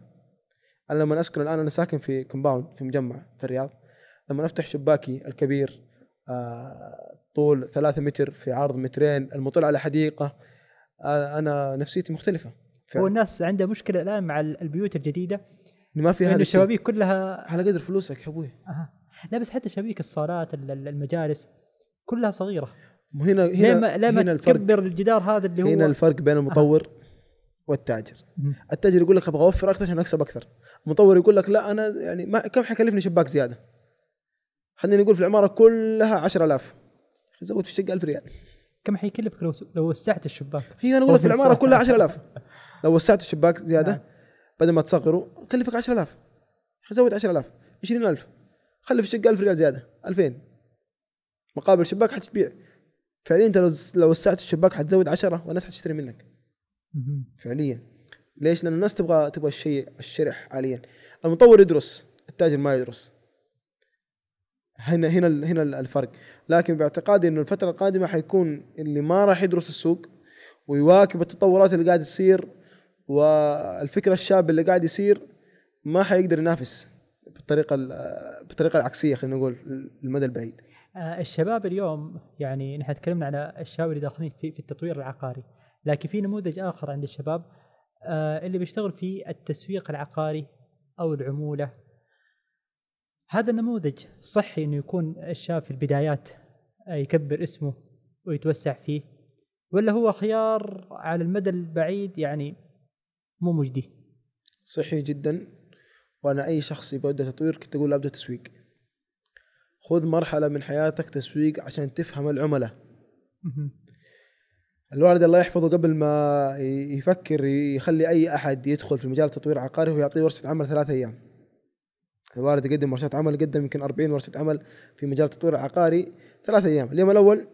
أنا لما أسكن الآن أنا ساكن في كومباوند في مجمع في الرياض. لما أفتح شباكي الكبير آه، طول ثلاثة متر في عرض مترين المطل على حديقة آه، أنا نفسيتي مختلفة. هو فعلا. الناس عندها مشكلة الآن مع ال- البيوت الجديدة إنه ما في إنه هذا الشيء. الشبابيك كلها على قدر فلوسك يا أبوي. أها. لا بس حتى شبابيك الصالات ال- ال- المجالس كلها صغيرة. هنا ما, ليه ما هنا الفرق. تكبر الجدار هذا اللي هو هنا الفرق بين المطور والتاجر. مم. التاجر يقول لك أبغى أوفر أكثر عشان أكسب أكثر. المطور يقول لك لا أنا يعني ما كم حيكلفني شباك زيادة؟ خلينا نقول في العمارة كلها 10000 أخي زود في الشقة 1000 ريال. كم حيكلفك لو لو وسعت الشباك؟ هي أنا أقول لك في العمارة. كلها 10000 لو وسعت الشباك زيادة نعم. بدل ما تصغره كلفك 10000 أخي زود 10000 20000 خلي في الشقه 1000 ريال زيادة 2000 مقابل الشباك حتبيع. فعليا أنت لو لو وسعت الشباك حتزود 10 والناس حتشتري منك. فعليا. ليش؟ لأن الناس تبغى تبغى الشيء الشرح حاليا. المطور يدرس التاجر ما يدرس. هنا هنا هنا الفرق. لكن باعتقادي إنه الفترة القادمة حيكون اللي ما راح يدرس السوق ويواكب التطورات اللي قاعد تصير والفكر الشاب اللي قاعد يصير ما حيقدر ينافس. بالطريقة ال- بالطريقة العكسية خلينا نقول المدى البعيد. آه، الشباب اليوم يعني نحن تكلمنا عن الشباب اللي داخلين في, في التطوير العقاري. لكن في نموذج آخر عند الشباب آه، اللي بيشتغل في التسويق العقاري أو العمولة. هذا النموذج صحي إنه يكون الشاب في البدايات آه، يكبر اسمه ويتوسع فيه ولا هو خيار على المدى البعيد يعني مو مجدي؟ صحي جدا. وأنا أي شخص يبغى يبدا تطوير كنت أقول له أبدأ تسويق. خذ مرحلة من حياتك تسويق عشان تفهم العملاء. الوالد الله يحفظه قبل ما يفكر يخلي أي أحد يدخل في مجال التطوير العقاري هو يعطيه ورشة عمل ثلاث أيام. الوالد يقدم ورشات عمل قدم يمكن 40 ورشة عمل في مجال التطوير العقاري ثلاث أيام. اليوم الأول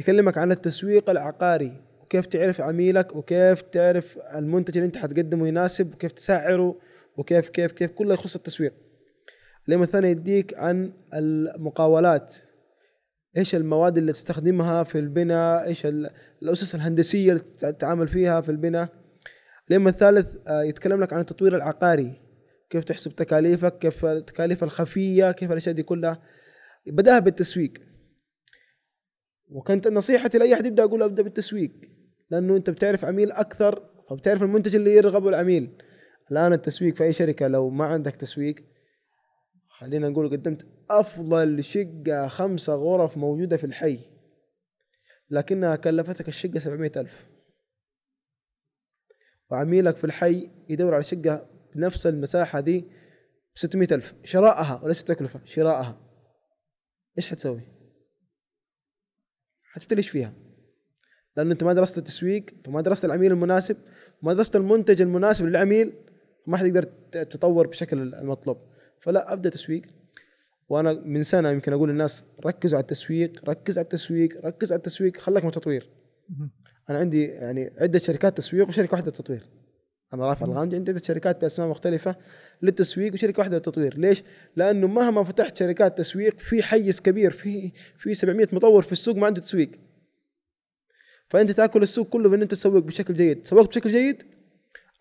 يكلمك عن التسويق العقاري وكيف تعرف عميلك وكيف تعرف المنتج اللي أنت حتقدمه يناسب وكيف تسعره وكيف كيف كيف كله يخص التسويق. اليوم الثاني يديك عن المقاولات. إيش المواد اللي تستخدمها في البناء؟ إيش ال- الأسس الهندسية اللي تتعامل فيها في البناء؟ اليوم الثالث آه، يتكلم لك عن التطوير العقاري. كيف تحسب تكاليفك؟ كيف التكاليف الخفية؟ كيف الأشياء دي كلها؟ بدأها بالتسويق. وكانت نصيحتي لأي أحد يبدأ أقول أبدأ بالتسويق. لأنه أنت بتعرف عميل أكثر فبتعرف المنتج اللي يرغبه العميل. الآن التسويق في أي شركة لو ما عندك تسويق خلينا نقول قدمت أفضل شقة خمسة غرف موجودة في الحي لكنها كلفتك الشقة 700 ألف. وعميلك في الحي يدور على شقة بنفس المساحة دي ب 600 ألف. شراءها وليس تكلفة شراءها. إيش حتسوي؟ حتفتلش فيها؟ لأنه أنت ما درست التسويق فما درست العميل المناسب ما درست المنتج المناسب للعميل ما حتقدر تطور بشكل المطلوب. فلا أبدأ تسويق. وأنا من سنة يمكن أقول للناس ركزوا على التسويق ركز على التسويق ركز على التسويق خلك من التطوير. أنا عندي يعني عدة شركات تسويق وشركة واحدة تطوير. أنا رافع الغامدي عندي عدة شركات بأسماء مختلفة للتسويق وشركة واحدة للتطوير ليش؟ لأنه مهما فتحت شركات تسويق في حيز كبير في في 700 مطور في السوق ما عنده تسويق. فأنت تأكل السوق كله بان أنت تسوق بشكل جيد. سوقت بشكل جيد؟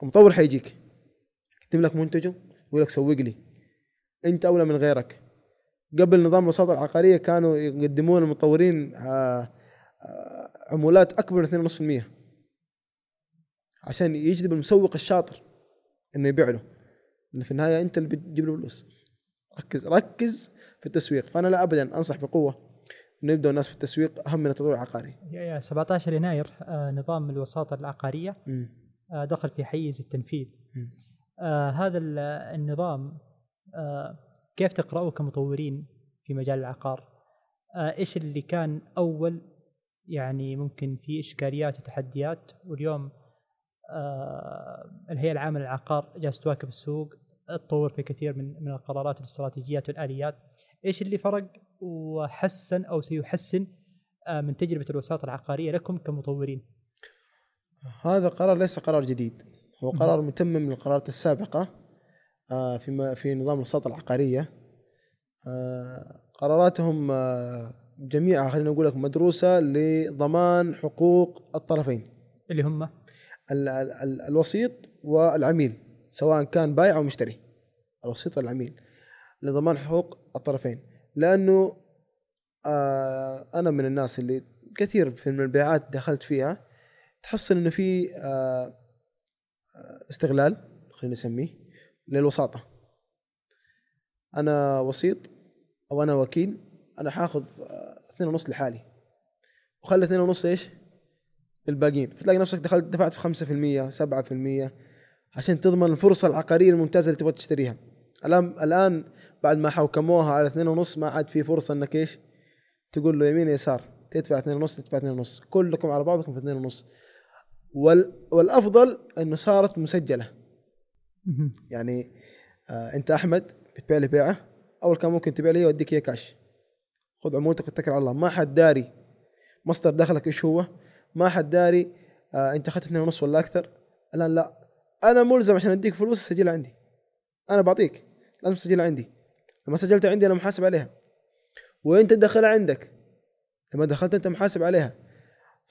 المطور حيجيك. يقدم لك منتجه ويقول لك سوق لي. انت اولى من غيرك. قبل نظام الوساطة العقارية كانوا يقدمون المطورين آه، آه، عمولات أكبر من 2.5% عشان يجذب المسوق الشاطر إنه يبيع له. لأن في النهاية أنت اللي بتجيب له فلوس. ركز ركز في التسويق. فأنا لا ابدا أنصح بقوة إنه يبدأ الناس في التسويق أهم من التطوير العقاري. يا يا 17 يناير آه، نظام الوساطة العقارية مم. آه، دخل في حيز التنفيذ. آه، هذا ال- النظام آه، كيف تقرأوه كمطورين في مجال العقار؟ آه، إيش اللي كان أول؟ يعني ممكن في إشكاليات وتحديات واليوم آه، الهيئة العامة للعقار جالسة تواكب السوق تطور في كثير من من القرارات والاستراتيجيات والآليات. إيش اللي فرق؟ وحسن أو سيحسن آه، من تجربة الوساطة العقارية لكم كمطورين. هذا قرار ليس قرار جديد. هو قرار متمم من القرارات السابقة آه، في في نظام الوساطة العقارية. آه، قراراتهم آه، جميعها خلينا نقول لك مدروسة لضمان حقوق الطرفين. اللي هم؟ ال- ال- ال- الوسيط والعميل سواء كان بائع أو مشتري. الوسيط والعميل لضمان حقوق الطرفين. لأنه آه أنا من الناس اللي كثير في من البيعات دخلت فيها تحصل إنه في آه، استغلال خلينا نسميه للوساطة. أنا وسيط أو أنا وكيل أنا حاخذ آه، اثنين ونص لحالي. وخلي اثنين ونص إيش؟ الباقيين فتلاقي نفسك دخلت دفعت في 5% 7% عشان تضمن الفرصة العقارية الممتازة اللي تبغى تشتريها. الآن الآن بعد ما حوكموها على اثنين ونص ما عاد في فرصة إنك إيش؟ تقول له يمين يسار تدفع اثنين ونص تدفع اثنين ونص. كلكم على بعضكم في اثنين ونص. والأفضل إنه صارت مسجلة. يعني آه أنت أحمد بتبيع لي بيعة أول كان ممكن تبيع لي وأديك إياه كاش خذ عمولتك واتكل على الله. ما حد داري مصدر دخلك إيش هو. ما حد داري آه أنت أخذت اثنين ونص ولا أكثر. الآن لا. أنا ملزم عشان أديك فلوس سجلها عندي. أنا بعطيك. لازم تسجلها عندي. لما سجلتها عندي أنا محاسب عليها. وإنت تدخلها عندك. لما دخلت أنت محاسب عليها.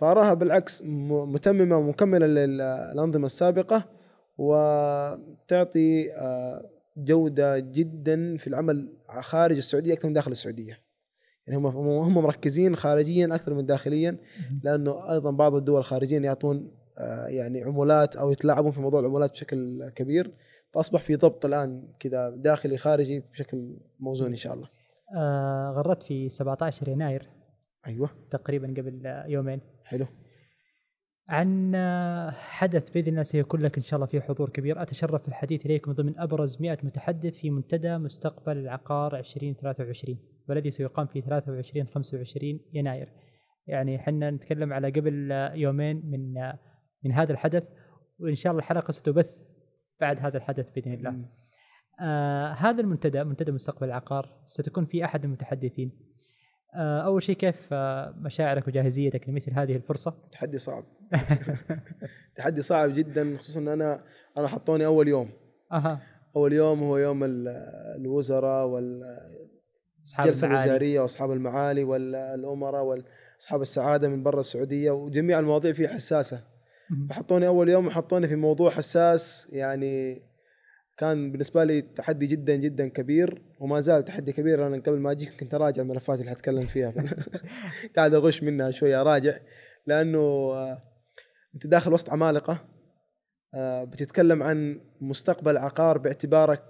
فأراها بالعكس متممة ومكملة للأنظمة السابقة وتعطي آه، جودة جدا في العمل خارج السعودية أكثر من داخل السعودية. يعني هم هم مركزين خارجيا أكثر من داخليا لأنه أيضا بعض الدول الخارجيين يعطون آه، يعني عمولات أو يتلاعبون في موضوع العمولات بشكل كبير فأصبح في ضبط الآن كذا داخلي خارجي بشكل موزون إن شاء الله. آه غردت في 17 يناير أيوه. تقريبا قبل يومين. حلو. عن حدث بإذن الله سيكون لك إن شاء الله فيه حضور كبير. أتشرف بالحديث اليكم ضمن أبرز 100 متحدث في منتدى مستقبل العقار 2023 والذي سيقام في 23 25 يناير. يعني إحنا نتكلم على قبل يومين من من هذا الحدث وإن شاء الله الحلقة ستبث بعد هذا الحدث بإذن الله. آه هذا المنتدى منتدى مستقبل العقار ستكون في أحد المتحدثين. آه أول شيء كيف آه مشاعرك وجاهزيتك لمثل هذه الفرصة؟ تحدي صعب. تحدي صعب جدا خصوصا إن أنا أنا حطوني أول يوم. أها. أول يوم هو يوم ال- الوزراء وال أصحاب الجلسة المعالي. الوزارية وأصحاب المعالي والامراء وأصحاب السعادة من برا السعودية وجميع المواضيع فيه حساسة. فحطوني أول يوم وحطوني في موضوع حساس يعني كان بالنسبة لي تحدي جدا جدا كبير وما زال تحدي كبير. أنا قبل ما أجيك كنت اراجع الملفات اللي حتكلم فيها. قاعد أغش منها شوية اراجع لأنه آه، أنت داخل وسط عمالقة آه، بتتكلم عن مستقبل عقار باعتبارك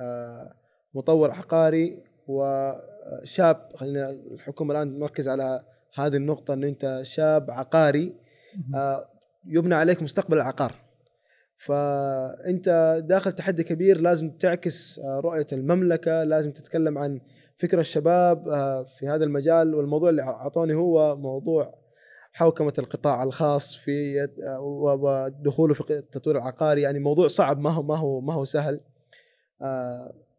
آه، مطور عقاري وشاب خلينا الحكومة الآن مركز على هذه النقطة إنه أنت شاب عقاري يبنى عليك مستقبل العقار. فأنت داخل تحدي كبير لازم تعكس آه، رؤية المملكة لازم تتكلم عن فكر الشباب آه، في هذا المجال. والموضوع اللي اعطوني هو موضوع حوكمة القطاع الخاص في آه، ودخوله في التطوير العقاري. يعني موضوع صعب ما هو ما هو ما هو سهل.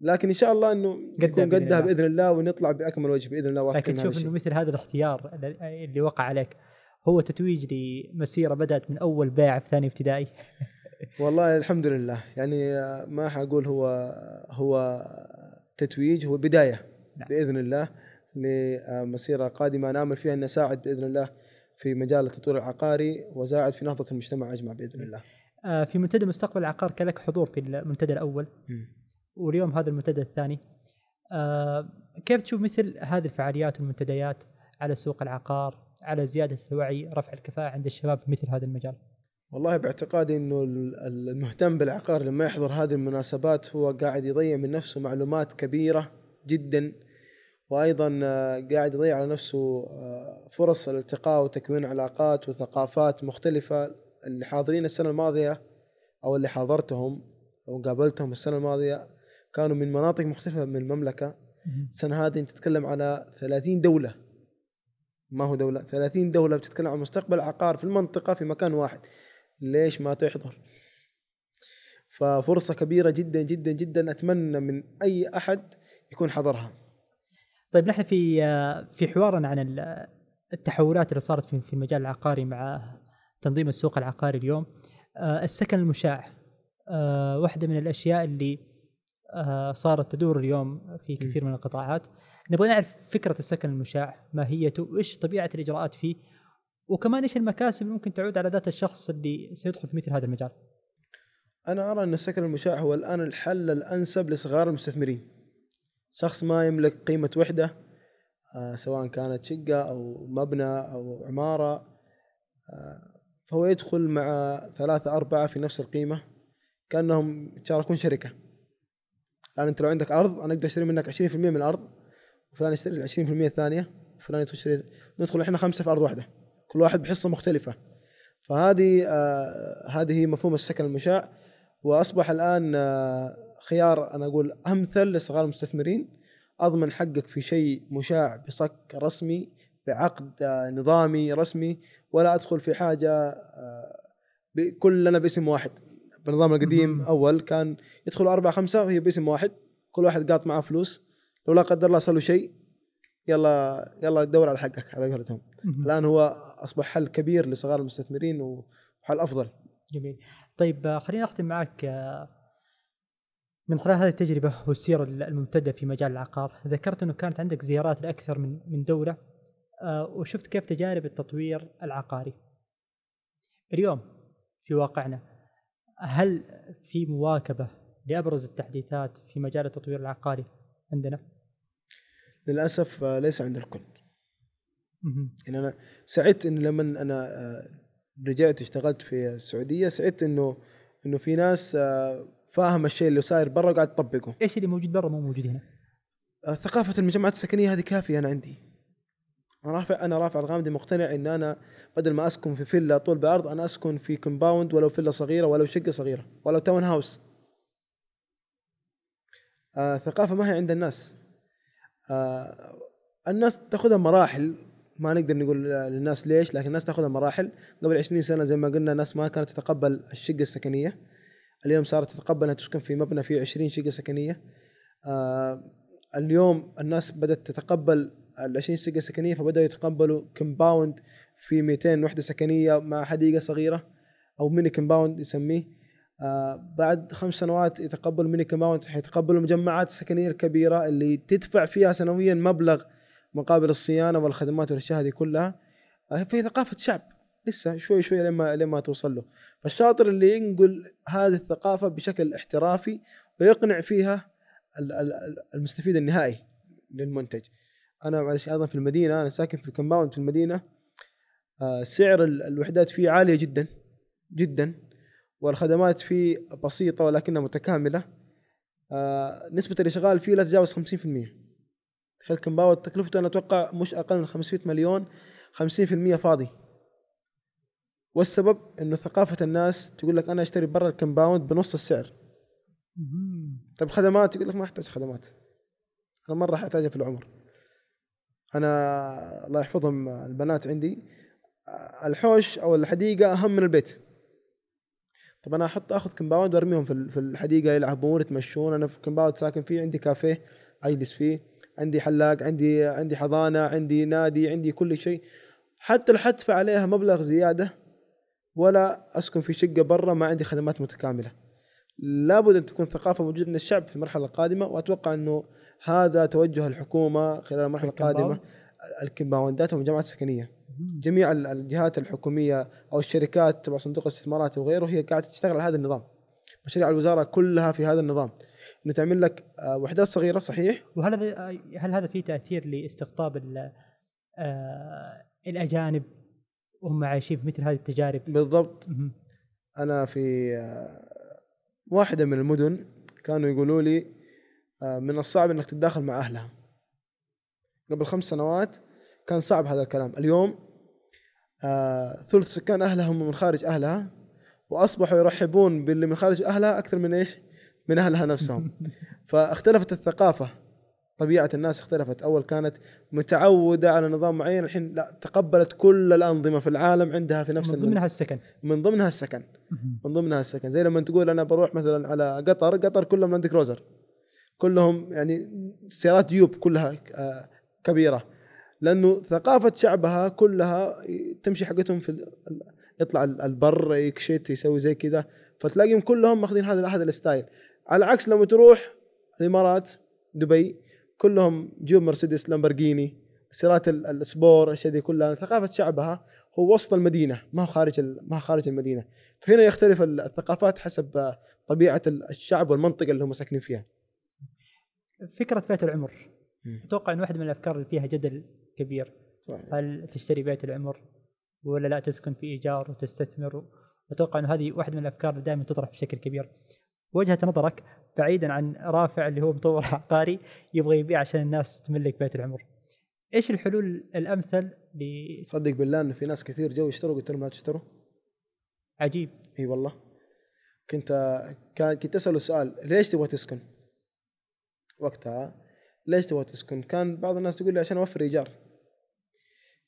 لكن إن شاء الله إنه بإذن قدها الله. بإذن الله ونطلع بأكمل وجه بإذن الله لكن تشوف إنه مثل هذا الاختيار اللي- وقع عليك هو تتويج لمسيرة بدأت من أول بيعه في ثاني ابتدائي. والله الحمد لله. يعني ما حقول هو هو تتويج هو بداية نعم. بإذن الله لمسيرة قادمة نامل فيها أن أساعد بإذن الله في مجال التطوير العقاري وأساعد في نهضة المجتمع أجمع بإذن الله. آه، في منتدى مستقبل العقار كان لك حضور في المنتدى الأول. واليوم هذا المنتدى الثاني. آه، كيف تشوف مثل هذه الفعاليات والمنتديات على سوق العقار على زيادة الوعي رفع الكفاءة عند الشباب في مثل هذا المجال؟ والله باعتقادي إنه ال- المهتم بالعقار لما يحضر هذه المناسبات هو قاعد يضيع من نفسه معلومات كبيرة جدا وأيضا آه، قاعد يضيع على نفسه آه، فرص الالتقاء وتكوين علاقات وثقافات مختلفة اللي حاضرين السنة الماضية أو اللي حاضرتهم أو قابلتهم السنة الماضية كانوا من مناطق مختلفة من المملكة. السنة هذه أنت تتكلم على 30 دولة. ما هو دولة 30 دولة بتتكلم عن مستقبل عقار في المنطقة في مكان واحد. ليش ما تحضر؟ ففرصة كبيرة جدا جدا جدا أتمنى من أي أحد يكون حضرها. طيب نحن في في حوارنا عن ال- التحولات اللي صارت في المجال العقاري مع تنظيم السوق العقاري اليوم. آه، السكن المشاع. آه، واحدة من الأشياء اللي آه، صارت تدور اليوم في كثير من القطاعات. نبغى نعرف فكرة السكن المشاع ماهيته وإيش طبيعة الإجراءات فيه وكمان إيش المكاسب اللي ممكن تعود على ذات الشخص اللي سيدخل في مثل هذا المجال؟ أنا أرى أن السكن المشاع هو الآن الحل الأنسب لصغار المستثمرين. شخص ما يملك قيمة وحدة آه، سواء كانت شقة أو مبنى أو عمارة آه، فهو يدخل مع ثلاثة أربعة في نفس القيمة كأنهم يتشاركون شركة. الآن أنت لو عندك أرض أنا أقدر أشتري منك 20% من الأرض وفلان يشتري ال 20% الثانية وفلان يشتري ندخل إحنا خمسة في أرض واحدة. كل واحد بحصة مختلفة. فهذه آه هذه مفهوم السكن المشاع. وأصبح الآن آه خيار أنا أقول أمثل لصغار المستثمرين. أضمن حقك في شيء مشاع بصك رسمي بعقد آه نظامي رسمي ولا أدخل في حاجة آه كلنا باسم واحد. بالنظام القديم. أول كان يدخلوا أربعة خمسة وهي باسم واحد. كل واحد قاط معاه فلوس. لو لا قدر الله صار له شيء. يلا يلا دور على حقك على قولتهم. الآن هو أصبح حل كبير لصغار المستثمرين وحل أفضل. جميل. طيب خليني أختم معك من خلال هذه التجربة والسيرة الممتدة في مجال العقار ذكرت أنه كانت عندك زيارات لأكثر من من دولة وشفت كيف تجارب التطوير العقاري. اليوم في واقعنا هل في مواكبة لأبرز التحديثات في مجال التطوير العقاري عندنا؟ للأسف آه، ليس عند الكل. يعني أنا سعدت انه لما أنا آه، رجعت اشتغلت في السعودية سعدت إنه إنه في ناس آه، فاهم الشيء اللي صاير برا وقاعد تطبقه إيش اللي موجود برا مو موجود هنا؟ ثقافة المجمعات السكنية هذه كافية أنا عندي. أنا رافع أنا رافع الغامدي مقتنع إن أنا بدل ما أسكن في فيلا طول بعرض أنا أسكن في compound ولو فيلا صغيرة ولو شقة صغيرة ولو townhouse آه ثقافة ما هي عند الناس. الناس تاخذها مراحل. ما نقدر نقول للناس ليش لكن الناس تاخذها مراحل. قبل 20 سنة زي ما قلنا الناس ما كانت تتقبل الشقة السكنية. اليوم صارت تتقبل إنها تسكن في مبنى فيه 20 شقة سكنية. آه اليوم الناس بدأت تتقبل ال 20 شقة سكنية فبدأوا يتقبلوا compound في 200 وحدة سكنية مع حديقة صغيرة أو mini compound يسميه. آه بعد خمس سنوات يتقبلوا mini compound حيتقبلوا المجمعات السكنيه الكبيره اللي تدفع فيها سنويا مبلغ مقابل الصيانة والخدمات والأشياء هذه كلها آه في ثقافة شعب لسه شوي شوي لما لما توصل له. فالشاطر اللي ينقل هذه الثقافة بشكل احترافي ويقنع فيها المستفيد النهائي للمنتج. أنا معلش أيضا في المدينة أنا ساكن في كومباوند في المدينة آه، سعر الوحدات فيه عالية جدا جدا. والخدمات فيه بسيطة ولكنها متكاملة. آه، نسبة الإشغال فيه لا تتجاوز 50% تخيل compound تكلفته أنا أتوقع مش أقل من 500 مليون 50% فاضي. والسبب إنه ثقافة الناس تقول لك أنا أشتري برا ال compound بنص السعر. طيب خدمات؟ يقول لك ما أحتاج خدمات. أنا مرة احتاجها في العمر. أنا الله يحفظهم البنات عندي. الحوش أو الحديقة أهم من البيت. طب أنا أحط آخذ compound وأرميهم في الحديقة يلعبون يتمشون. أنا في compound ساكن فيه عندي كافيه أجلس فيه عندي حلاق عندي عندي حضانة عندي نادي عندي كل شيء. حتى لو حدفع عليها مبلغ زيادة ولا أسكن في شقة برا ما عندي خدمات متكاملة. لابد أن تكون ثقافة موجودة من الشعب في المرحلة القادمة وأتوقع أنه هذا توجه الحكومة خلال المرحلة القادمة. الكمباوندات والمجمعات السكنية. جميع الجهات الحكومية أو الشركات تبع صندوق الاستثمارات وغيره هي قاعدة تشتغل على هذا النظام. مشاريع الوزارة كلها في هذا النظام. إنه تعمل لك آه، وحدات صغيرة صحيح؟ وهل هل هذا في تأثير لاستقطاب آه، الأجانب؟ وهم عايشين في مثل هذه التجارب. بالضبط. أنا في آه، واحدة من المدن كانوا يقولوا لي آه، من الصعب إنك تتداخل مع أهلها. قبل خمس سنوات كان صعب هذا الكلام. اليوم آه، ثلث سكان أهلها هم من خارج أهلها وأصبحوا يرحبون باللي من خارج أهلها أكثر من إيش؟ من أهلها نفسهم. فاختلفت الثقافة طبيعة الناس اختلفت. أول كانت متعودة على نظام معين الحين لا تقبلت كل الأنظمة في العالم عندها في نفس من ضمنها السكن. من ضمنها السكن. من ضمنها السكن. زي لما تقول أنا بروح مثلا على قطر قطر كلهم لاند كروزر. كلهم يعني سيارات جيوب كلها آه، كبيرة. لأنه ثقافة شعبها كلها تمشي حقتهم في يطلع البر يكشت يسوي زي كذا. فتلاقيهم كلهم ماخذين هذا هذا ال style. على عكس لما تروح الإمارات دبي كلهم جيوب مرسيدس لامبرجيني سيارات ال sport الأشياء دي كلها. ثقافة شعبها هو وسط المدينة ما هو خارج ما هو خارج المدينة. فهنا يختلف الثقافات حسب طبيعة الشعب والمنطقة اللي هم ساكنين فيها. فكرة بيت العمر. أتوقع إن واحدة من الأفكار اللي فيها جدل كبير. صحيح. هل تشتري بيت العمر ولا لا تسكن في إيجار وتستثمر؟ أتوقع انه هذه واحدة من الأفكار اللي دائما تطرح بشكل كبير. وجهة نظرك بعيدا عن رافع اللي هو مطور عقاري يبغى يبيع عشان الناس تملك بيت العمر. إيش الحلول الأمثل ل صدق بالله انه في ناس كثير جو يشتروا قلت لهم لا تشتروا. عجيب. إي والله. كنت كان كنت أسأله سؤال ليش تبغى تسكن؟ وقتها ليش تبغى تسكن؟ كان بعض الناس تقول لي عشان أوفر إيجار.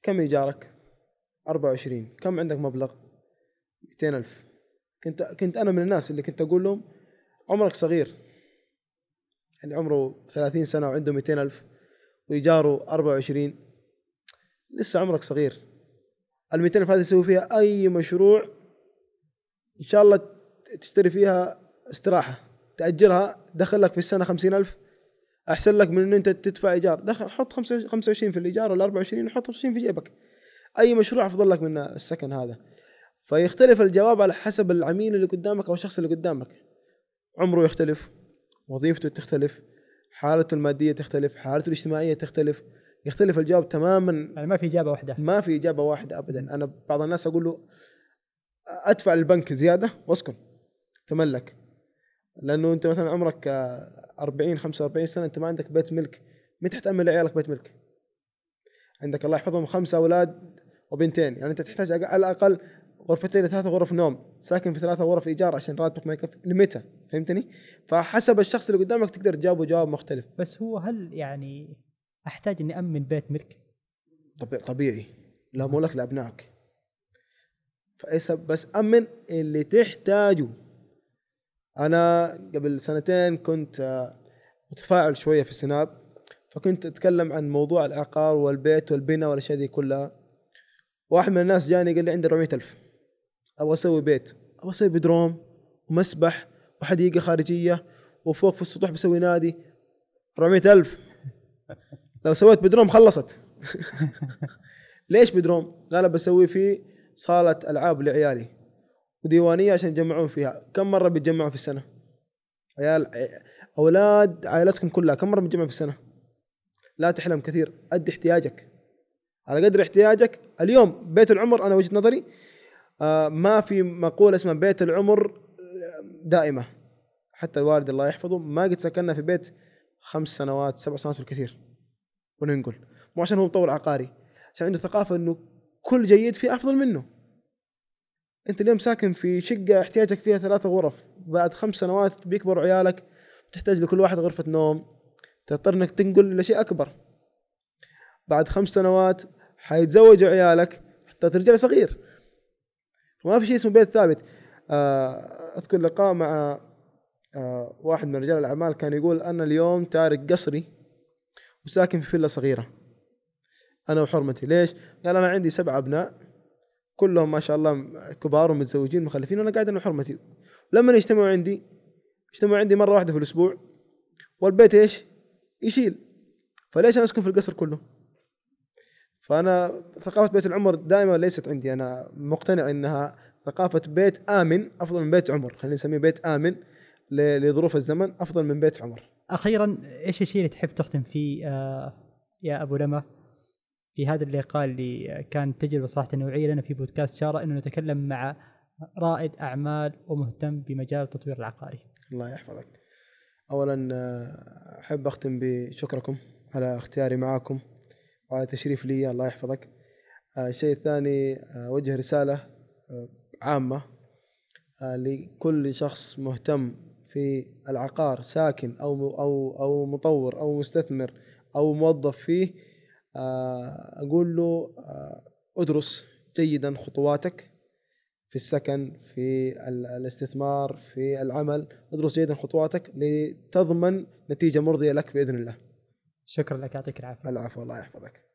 كم إيجارك؟ 24 كم عندك مبلغ؟ 200000 كنت كنت أنا من الناس اللي كنت أقول لهم عمرك صغير. يعني عمره 30 سنة وعنده 200000 وإيجاره 24 لسه عمرك صغير. ال 200000 هذه تسوي فيها أي مشروع إن شاء الله تشتري فيها استراحة. تأجرها دخل لك في السنة 50000 أحسن لك من إن أنت تدفع إيجار. دخل حط 25 في الإيجار ولا 24 وحط 25 في جيبك. أي مشروع أفضل لك من السكن هذا. فيختلف الجواب على حسب العميل اللي قدامك أو الشخص اللي قدامك. عمره يختلف وظيفته تختلف حالته المادية تختلف حالته الاجتماعية تختلف. يختلف الجواب تماما. يعني ما في إجابة واحدة. ما في إجابة واحدة ابدا. أنا بعض الناس أقول له أدفع للبنك زيادة وأسكن. تملك. لأنه أنت مثلا عمرك 40 45 سنة أنت ما عندك بيت ملك. متى حتأمن لعيالك بيت ملك؟ عندك الله يحفظهم خمسة أولاد وبنتين. يعني أنت تحتاج على الأقل غرفتين ثلاثة غرف نوم. ساكن في ثلاثة غرف إيجار عشان راتبك ما يكفي. لمتى؟ فهمتني؟ فحسب الشخص اللي قدامك تقدر تجاوبه جواب مختلف. بس هو هل يعني أحتاج إني أمن بيت ملك؟ طبيعي, طبيعي. لا مو لك لأبنائك. فاي سبب بس أمن اللي تحتاجه. أنا قبل سنتين كنت آه، متفاعل شوية في السناب فكنت أتكلم عن موضوع العقار والبيت والبناء والأشياء دي كلها. واحد من الناس جاني قال لي عندي 400000 أبغى أسوي بيت أبغى أسوي بدروم ومسبح وحديقة خارجية وفوق في السطوح بسوي نادي 400000 لو سويت بدروم خلصت. ليش بدروم؟ قال بسوي فيه صالة ألعاب لعيالي. وديوانية عشان يجمعون فيها. كم مرة بيتجمعوا في السنة؟ عيال أولاد عائلتكم كلها كم مرة بتجمعوا في السنة؟ لا تحلم كثير أدي احتياجك. على قدر احتياجك اليوم بيت العمر أنا وجهة نظري آه ما في مقولة اسمها بيت العمر دائمة. حتى الوالد الله يحفظه ما قد سكننا في بيت خمس سنوات سبع سنوات بالكثير. وننقل. مو عشان هو مطور عقاري عشان عنده ثقافة إنه كل جيد في أفضل منه. أنت اليوم ساكن في شقة احتياجك فيها ثلاثة غرف بعد خمس سنوات بيكبروا عيالك تحتاج لكل واحد غرفة نوم تضطر إنك تنقل لشيء أكبر. بعد خمس سنوات حيتزوجوا عيالك حتى ترجع صغير. ما في شيء اسمه بيت ثابت. آه، أذكر لقاء مع آه، واحد من رجال الأعمال كان يقول أنا اليوم تارك قصري وساكن في فيلا صغيرة. أنا وحرمتي. ليش؟ قال أنا عندي سبع أبناء. كلهم ما شاء الله كبار ومتزوجين مخلفين وأنا قاعد أنا وحرمتي. لما يجتمعوا عندي يجتمعوا عندي مرة واحدة في الأسبوع والبيت إيش؟ يشيل. فليش أنا أسكن في القصر كله؟ فأنا ثقافة بيت العمر دائما ليست عندي. أنا مقتنع إنها ثقافة بيت آمن أفضل من بيت عمر. خلينا نسميه بيت آمن لظروف الزمن أفضل من بيت عمر. أخيرا إيش الشيء اللي تحب تختم فيه؟ آه يا أبو لمى في هذا اللقاء اللي كان تجربة صراحة نوعية لنا في بودكاست شارع إنه نتكلم مع رائد أعمال ومهتم بمجال التطوير العقاري. الله يحفظك اولا آه، أحب أختم بشكركم على اختياري معاكم وعلى تشريف لي الله يحفظك آه، الشيء الثاني آه، أوجه رسالة عامة لكل شخص مهتم في العقار ساكن أو أو أو مطور أو مستثمر أو موظف فيه أقول له آه، ادرس جيدا خطواتك في السكن في ال- الاستثمار في العمل. ادرس جيدا خطواتك لتضمن نتيجة مرضية لك بإذن الله. شكرا لك يعطيك العافية. العفو الله يحفظك.